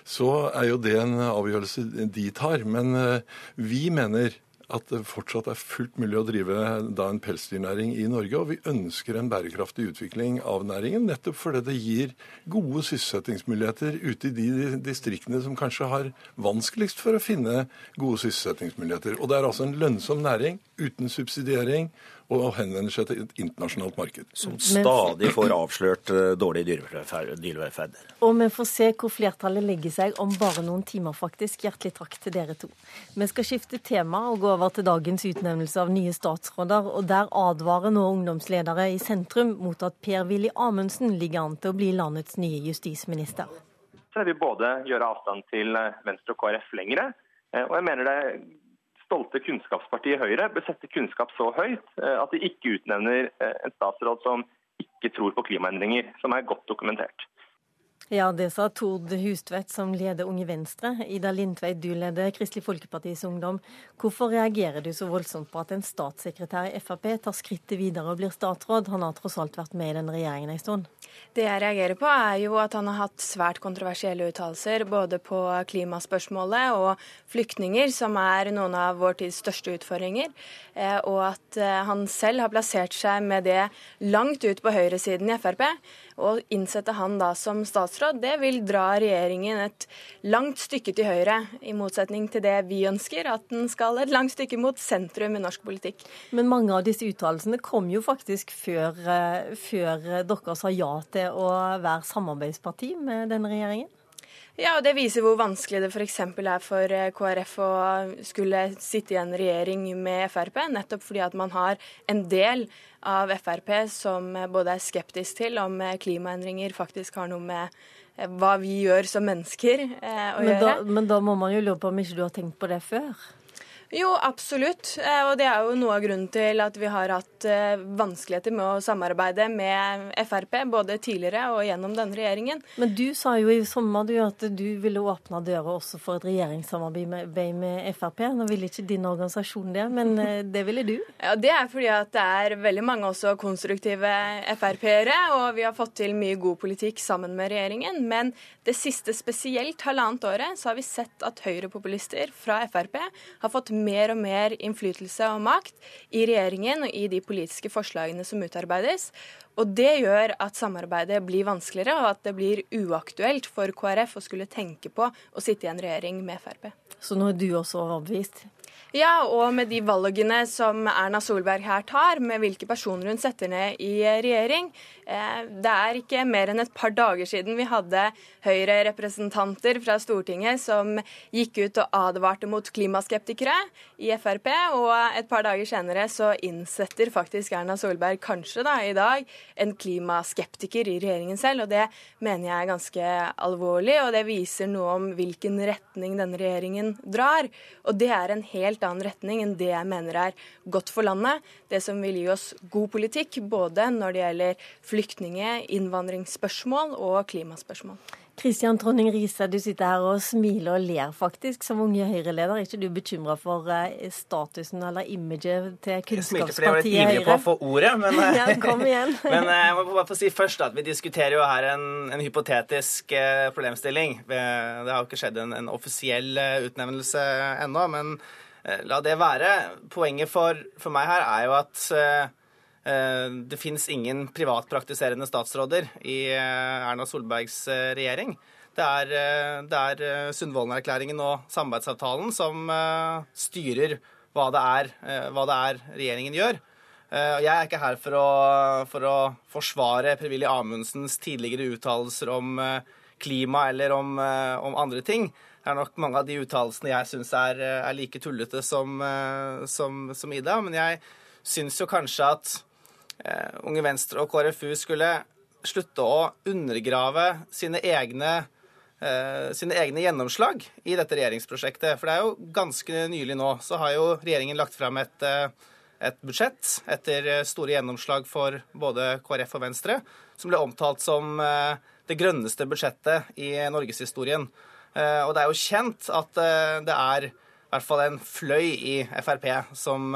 så er jo det en avgjørelse de tar. Men uh, vi mener at det fortsatt er fullt mulig å drive da en pelsdyrnæring i Norge. Og vi ønsker en bærekraftig utvikling av næringen, nettopp fordi det gir gode sysselsettingsmuligheter ute i de distriktene som kanskje har vanskeligst for å finne gode sysselsettingsmuligheter. Og det er altså en lønnsom næring uten subsidiering og henvender seg til et internasjonalt marked. Som stadig får avslørt eh, dårlig dyrevelferd. Og vi får se hvor flertallet legger seg om bare noen timer, faktisk. Hjertelig takk til dere to. Vi skal skifte tema og gå over til dagens utnevnelse av nye statsråder. Og der advarer nå ungdomsledere i sentrum mot at Per-Willy Amundsen ligger an til å bli landets nye justisminister. Så jeg vil både gjøre avstand til Venstre og KrF lengre, eh, og jeg mener det stolte kunnskapspartiet Høyre bør sette kunnskap så høyt eh, at de ikke utnevner eh, en statsråd som ikke tror på klimaendringer, som er godt dokumentert. Ja, det sa Tord Hustvedt, som leder Unge Venstre. Ida Lindtveit, du leder Kristelig Folkepartis Ungdom. Hvorfor reagerer du så voldsomt på at en statssekretær i Frp tar skrittet videre og blir statsråd? Han har tross alt vært med i den regjeringen en stund. Det jeg reagerer på, er jo at han har hatt svært kontroversielle uttalelser både på klimaspørsmålet og flyktninger, som er noen av vår tids største utfordringer. Eh, og at eh, han selv har plassert seg med det langt ut på høyresiden i Frp. Å innsette han da som statsråd, det vil dra regjeringen et langt stykke til høyre, i motsetning til det vi ønsker, at den skal et langt stykke mot sentrum i norsk politikk. Men mange av disse uttalelsene kom jo faktisk før, eh, før dere sa ja til å være samarbeidsparti med denne regjeringen? Ja, og Det viser hvor vanskelig det f.eks. er for eh, KrF å skulle sitte i en regjering med Frp, nettopp fordi at man har en del av Frp som både er skeptisk til om klimaendringer faktisk har noe med eh, hva vi gjør som mennesker eh, å men gjøre. Da, men da må man jo lure på om ikke du har tenkt på det før? Jo, absolutt. Eh, og det er jo noe av grunnen til at vi har hatt eh, vanskeligheter med å samarbeide med Frp, både tidligere og gjennom denne regjeringen. Men du sa jo i sommer du, at du ville åpne døra også for et regjeringssamarbeid med, med Frp. Nå ville ikke din organisasjon det, men eh, det ville du? Ja, Det er fordi at det er veldig mange også konstruktive Frp-ere, og vi har fått til mye god politikk sammen med regjeringen. Men det siste spesielt halvannet året så har vi sett at høyrepopulister fra Frp har fått mer og mer innflytelse og makt i regjeringen og i de politiske forslagene som utarbeides. Og Det gjør at samarbeidet blir vanskeligere, og at det blir uaktuelt for KrF å skulle tenke på å sitte i en regjering med Frp. Så nå er du også overbevist? Ja, og med de valgene som Erna Solberg her tar, med hvilke personer hun setter ned i regjering. Eh, det er ikke mer enn et par dager siden vi hadde Høyre-representanter fra Stortinget som gikk ut og advarte mot klimaskeptikere i Frp, og et par dager senere så innsetter faktisk Erna Solberg kanskje da i dag en klimaskeptiker i regjeringen selv, og det mener jeg er ganske alvorlig, og det viser noe om hvilken retning denne regjeringen drar. Og det er en helt annen retning enn det jeg mener er godt for landet. Det som vil gi oss god politikk både når det gjelder flyktninge-, innvandringsspørsmål og klimaspørsmål. Kristian Tronding Riise, du sitter her og smiler og ler faktisk som unge Høyre-leder. Er ikke du bekymra for eh, statusen eller imaget til Kunnskapspartiet Høyre? Jeg smilte fordi jeg var litt ivrig på å få ordet, men, ja, kom igjen. men eh, jeg må bare få si først at vi diskuterer jo her en, en hypotetisk eh, problemstilling. Det har jo ikke skjedd en, en offisiell utnevnelse ennå, men la det være. Poenget for, for meg her er jo at Eh, det fins ingen privatpraktiserende statsråder i eh, Erna Solbergs eh, regjering. Det er, det er Sundvolden-erklæringen og samarbeidsavtalen som styrer hva det, er, hva det er regjeringen gjør. Jeg er ikke her for å, for å forsvare Per-Willy Amundsens tidligere uttalelser om klima eller om, om andre ting. Det er nok mange av de uttalelsene jeg syns er, er, like tullete som, som, som Ida. Men jeg syns jo kanskje at eh, Unge Venstre og KrFU skulle slutte å undergrave sine egne, eh, sine egne gjennomslag i dette regjeringsprosjektet. For det er jo ganske nylig nå så har jo regjeringen lagt fram et, eh, et budsjett etter store gjennomslag for både KrF og Venstre, som ble omtalt som eh, det grønneste budsjettet i norgeshistorien. Eh, og det er jo kjent at eh, det er i hvert fall en fløy i Frp som,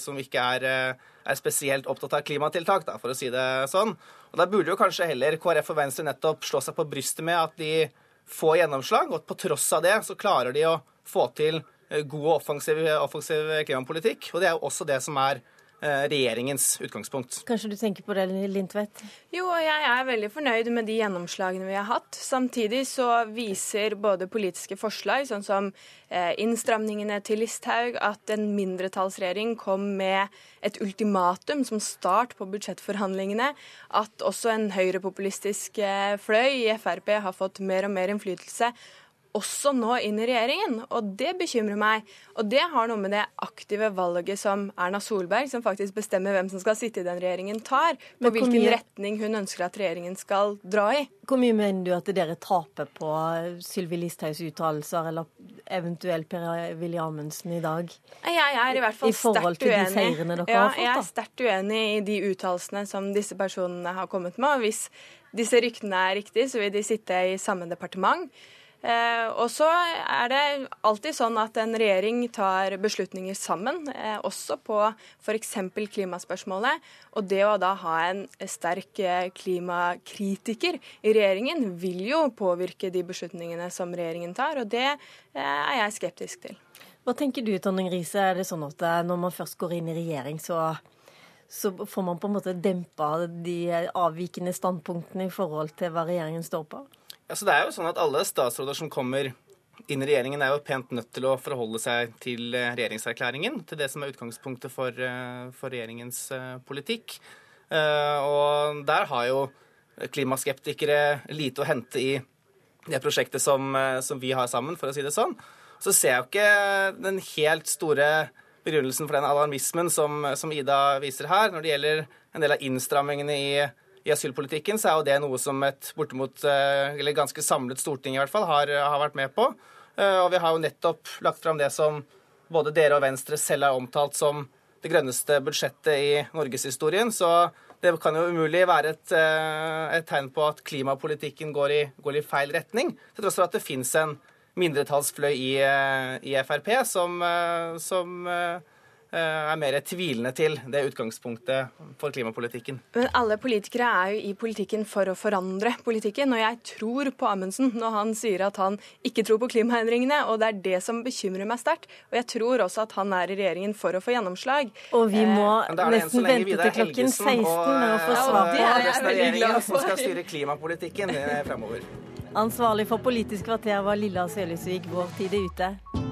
som ikke er er spesielt opptatt av klimatiltak, da, for å si det sånn. Og Da burde jo kanskje heller KrF og Venstre nettopp slå seg på brystet med at de får gjennomslag, og på tross av det så klarer de å få til eh, god og offensiv, offensiv klimapolitikk. Og det er jo også det som er Eh, regjeringens utgangspunkt. Kanskje du tenker på det, Lindtvedt? Jo, jeg er veldig fornøyd med de gjennomslagene vi har hatt. Samtidig så viser både politiske forslag, sånn som eh, innstramningene til Listhaug, at en mindretallsregjering kom med et ultimatum som start på budsjettforhandlingene. At også en høyrepopulistisk eh, fløy i Frp har fått mer og mer innflytelse også nå inn i regjeringen. Og det bekymrer meg. Og det har noe med det aktive valget som Erna Solberg, som faktisk bestemmer hvem som skal sitte i den regjeringen, tar. På hvilken mye, retning hun ønsker at regjeringen skal dra i. Hvor mye mener du at dere taper på Sylvi Listhaugs uttalelser, eller eventuelt Per-Willy Amundsen i dag? Jeg er i hvert fall sterkt uenig. Ja, jeg er sterkt uenig i de uttalelsene som disse personene har kommet med. Og hvis disse ryktene er riktige, så vil de sitte i samme departement. Eh, og så er det alltid sånn at en regjering tar beslutninger sammen, eh, også på f.eks. klimaspørsmålet. Og det å da ha en sterk eh, klimakritiker i regjeringen vil jo påvirke de beslutningene som regjeringen tar, og det er jeg skeptisk til. Hva tenker du Tonning Riise, er det sånn at når man først går inn i regjering, så så får man på en måte dempa de avvikende standpunktene i forhold til hva regjeringen står på? Altså, det er jo sånn at Alle statsråder som kommer inn i regjeringen, er jo pent nødt til å forholde seg til eh, regjeringserklæringen. Til det som er utgangspunktet for, eh, for regjeringens eh, politikk. Og der har jo klimaskeptikere lite å hente i det prosjektet som, som vi har sammen, for å si det sånn. Så ser jeg jo ikke den helt store begrunnelsen for den alarmismen som, som Ida viser her, når det gjelder en del av innstrammingene i i asylpolitikken, så er jo det noe som et bortimot, eh, eller ganske samlet storting i hvert fall, har, har vært med på. Eh, og vi har jo nettopp lagt fram det som både dere og Venstre selv har omtalt som det grønneste budsjettet i norgeshistorien. Så det kan jo umulig være et, eh, et tegn på at klimapolitikken går i, går i feil retning. Til tross for at det fins en mindretallsfløy i, i Frp som, som er mer tvilende til det utgangspunktet for klimapolitikken. Men alle politikere er jo i politikken for å forandre politikken. Og jeg tror på Amundsen når han sier at han ikke tror på klimaendringene. Og det er det som bekymrer meg sterkt. Og jeg tror også at han er i regjeringen for å få gjennomslag. Og vi må eh, nesten vente til klokken 16 med å få svar på det. Er jeg veldig som skal styre klimapolitikken fremover. Ansvarlig for Politisk kvarter var Lilla Sølhusvik. Vår tid er ute.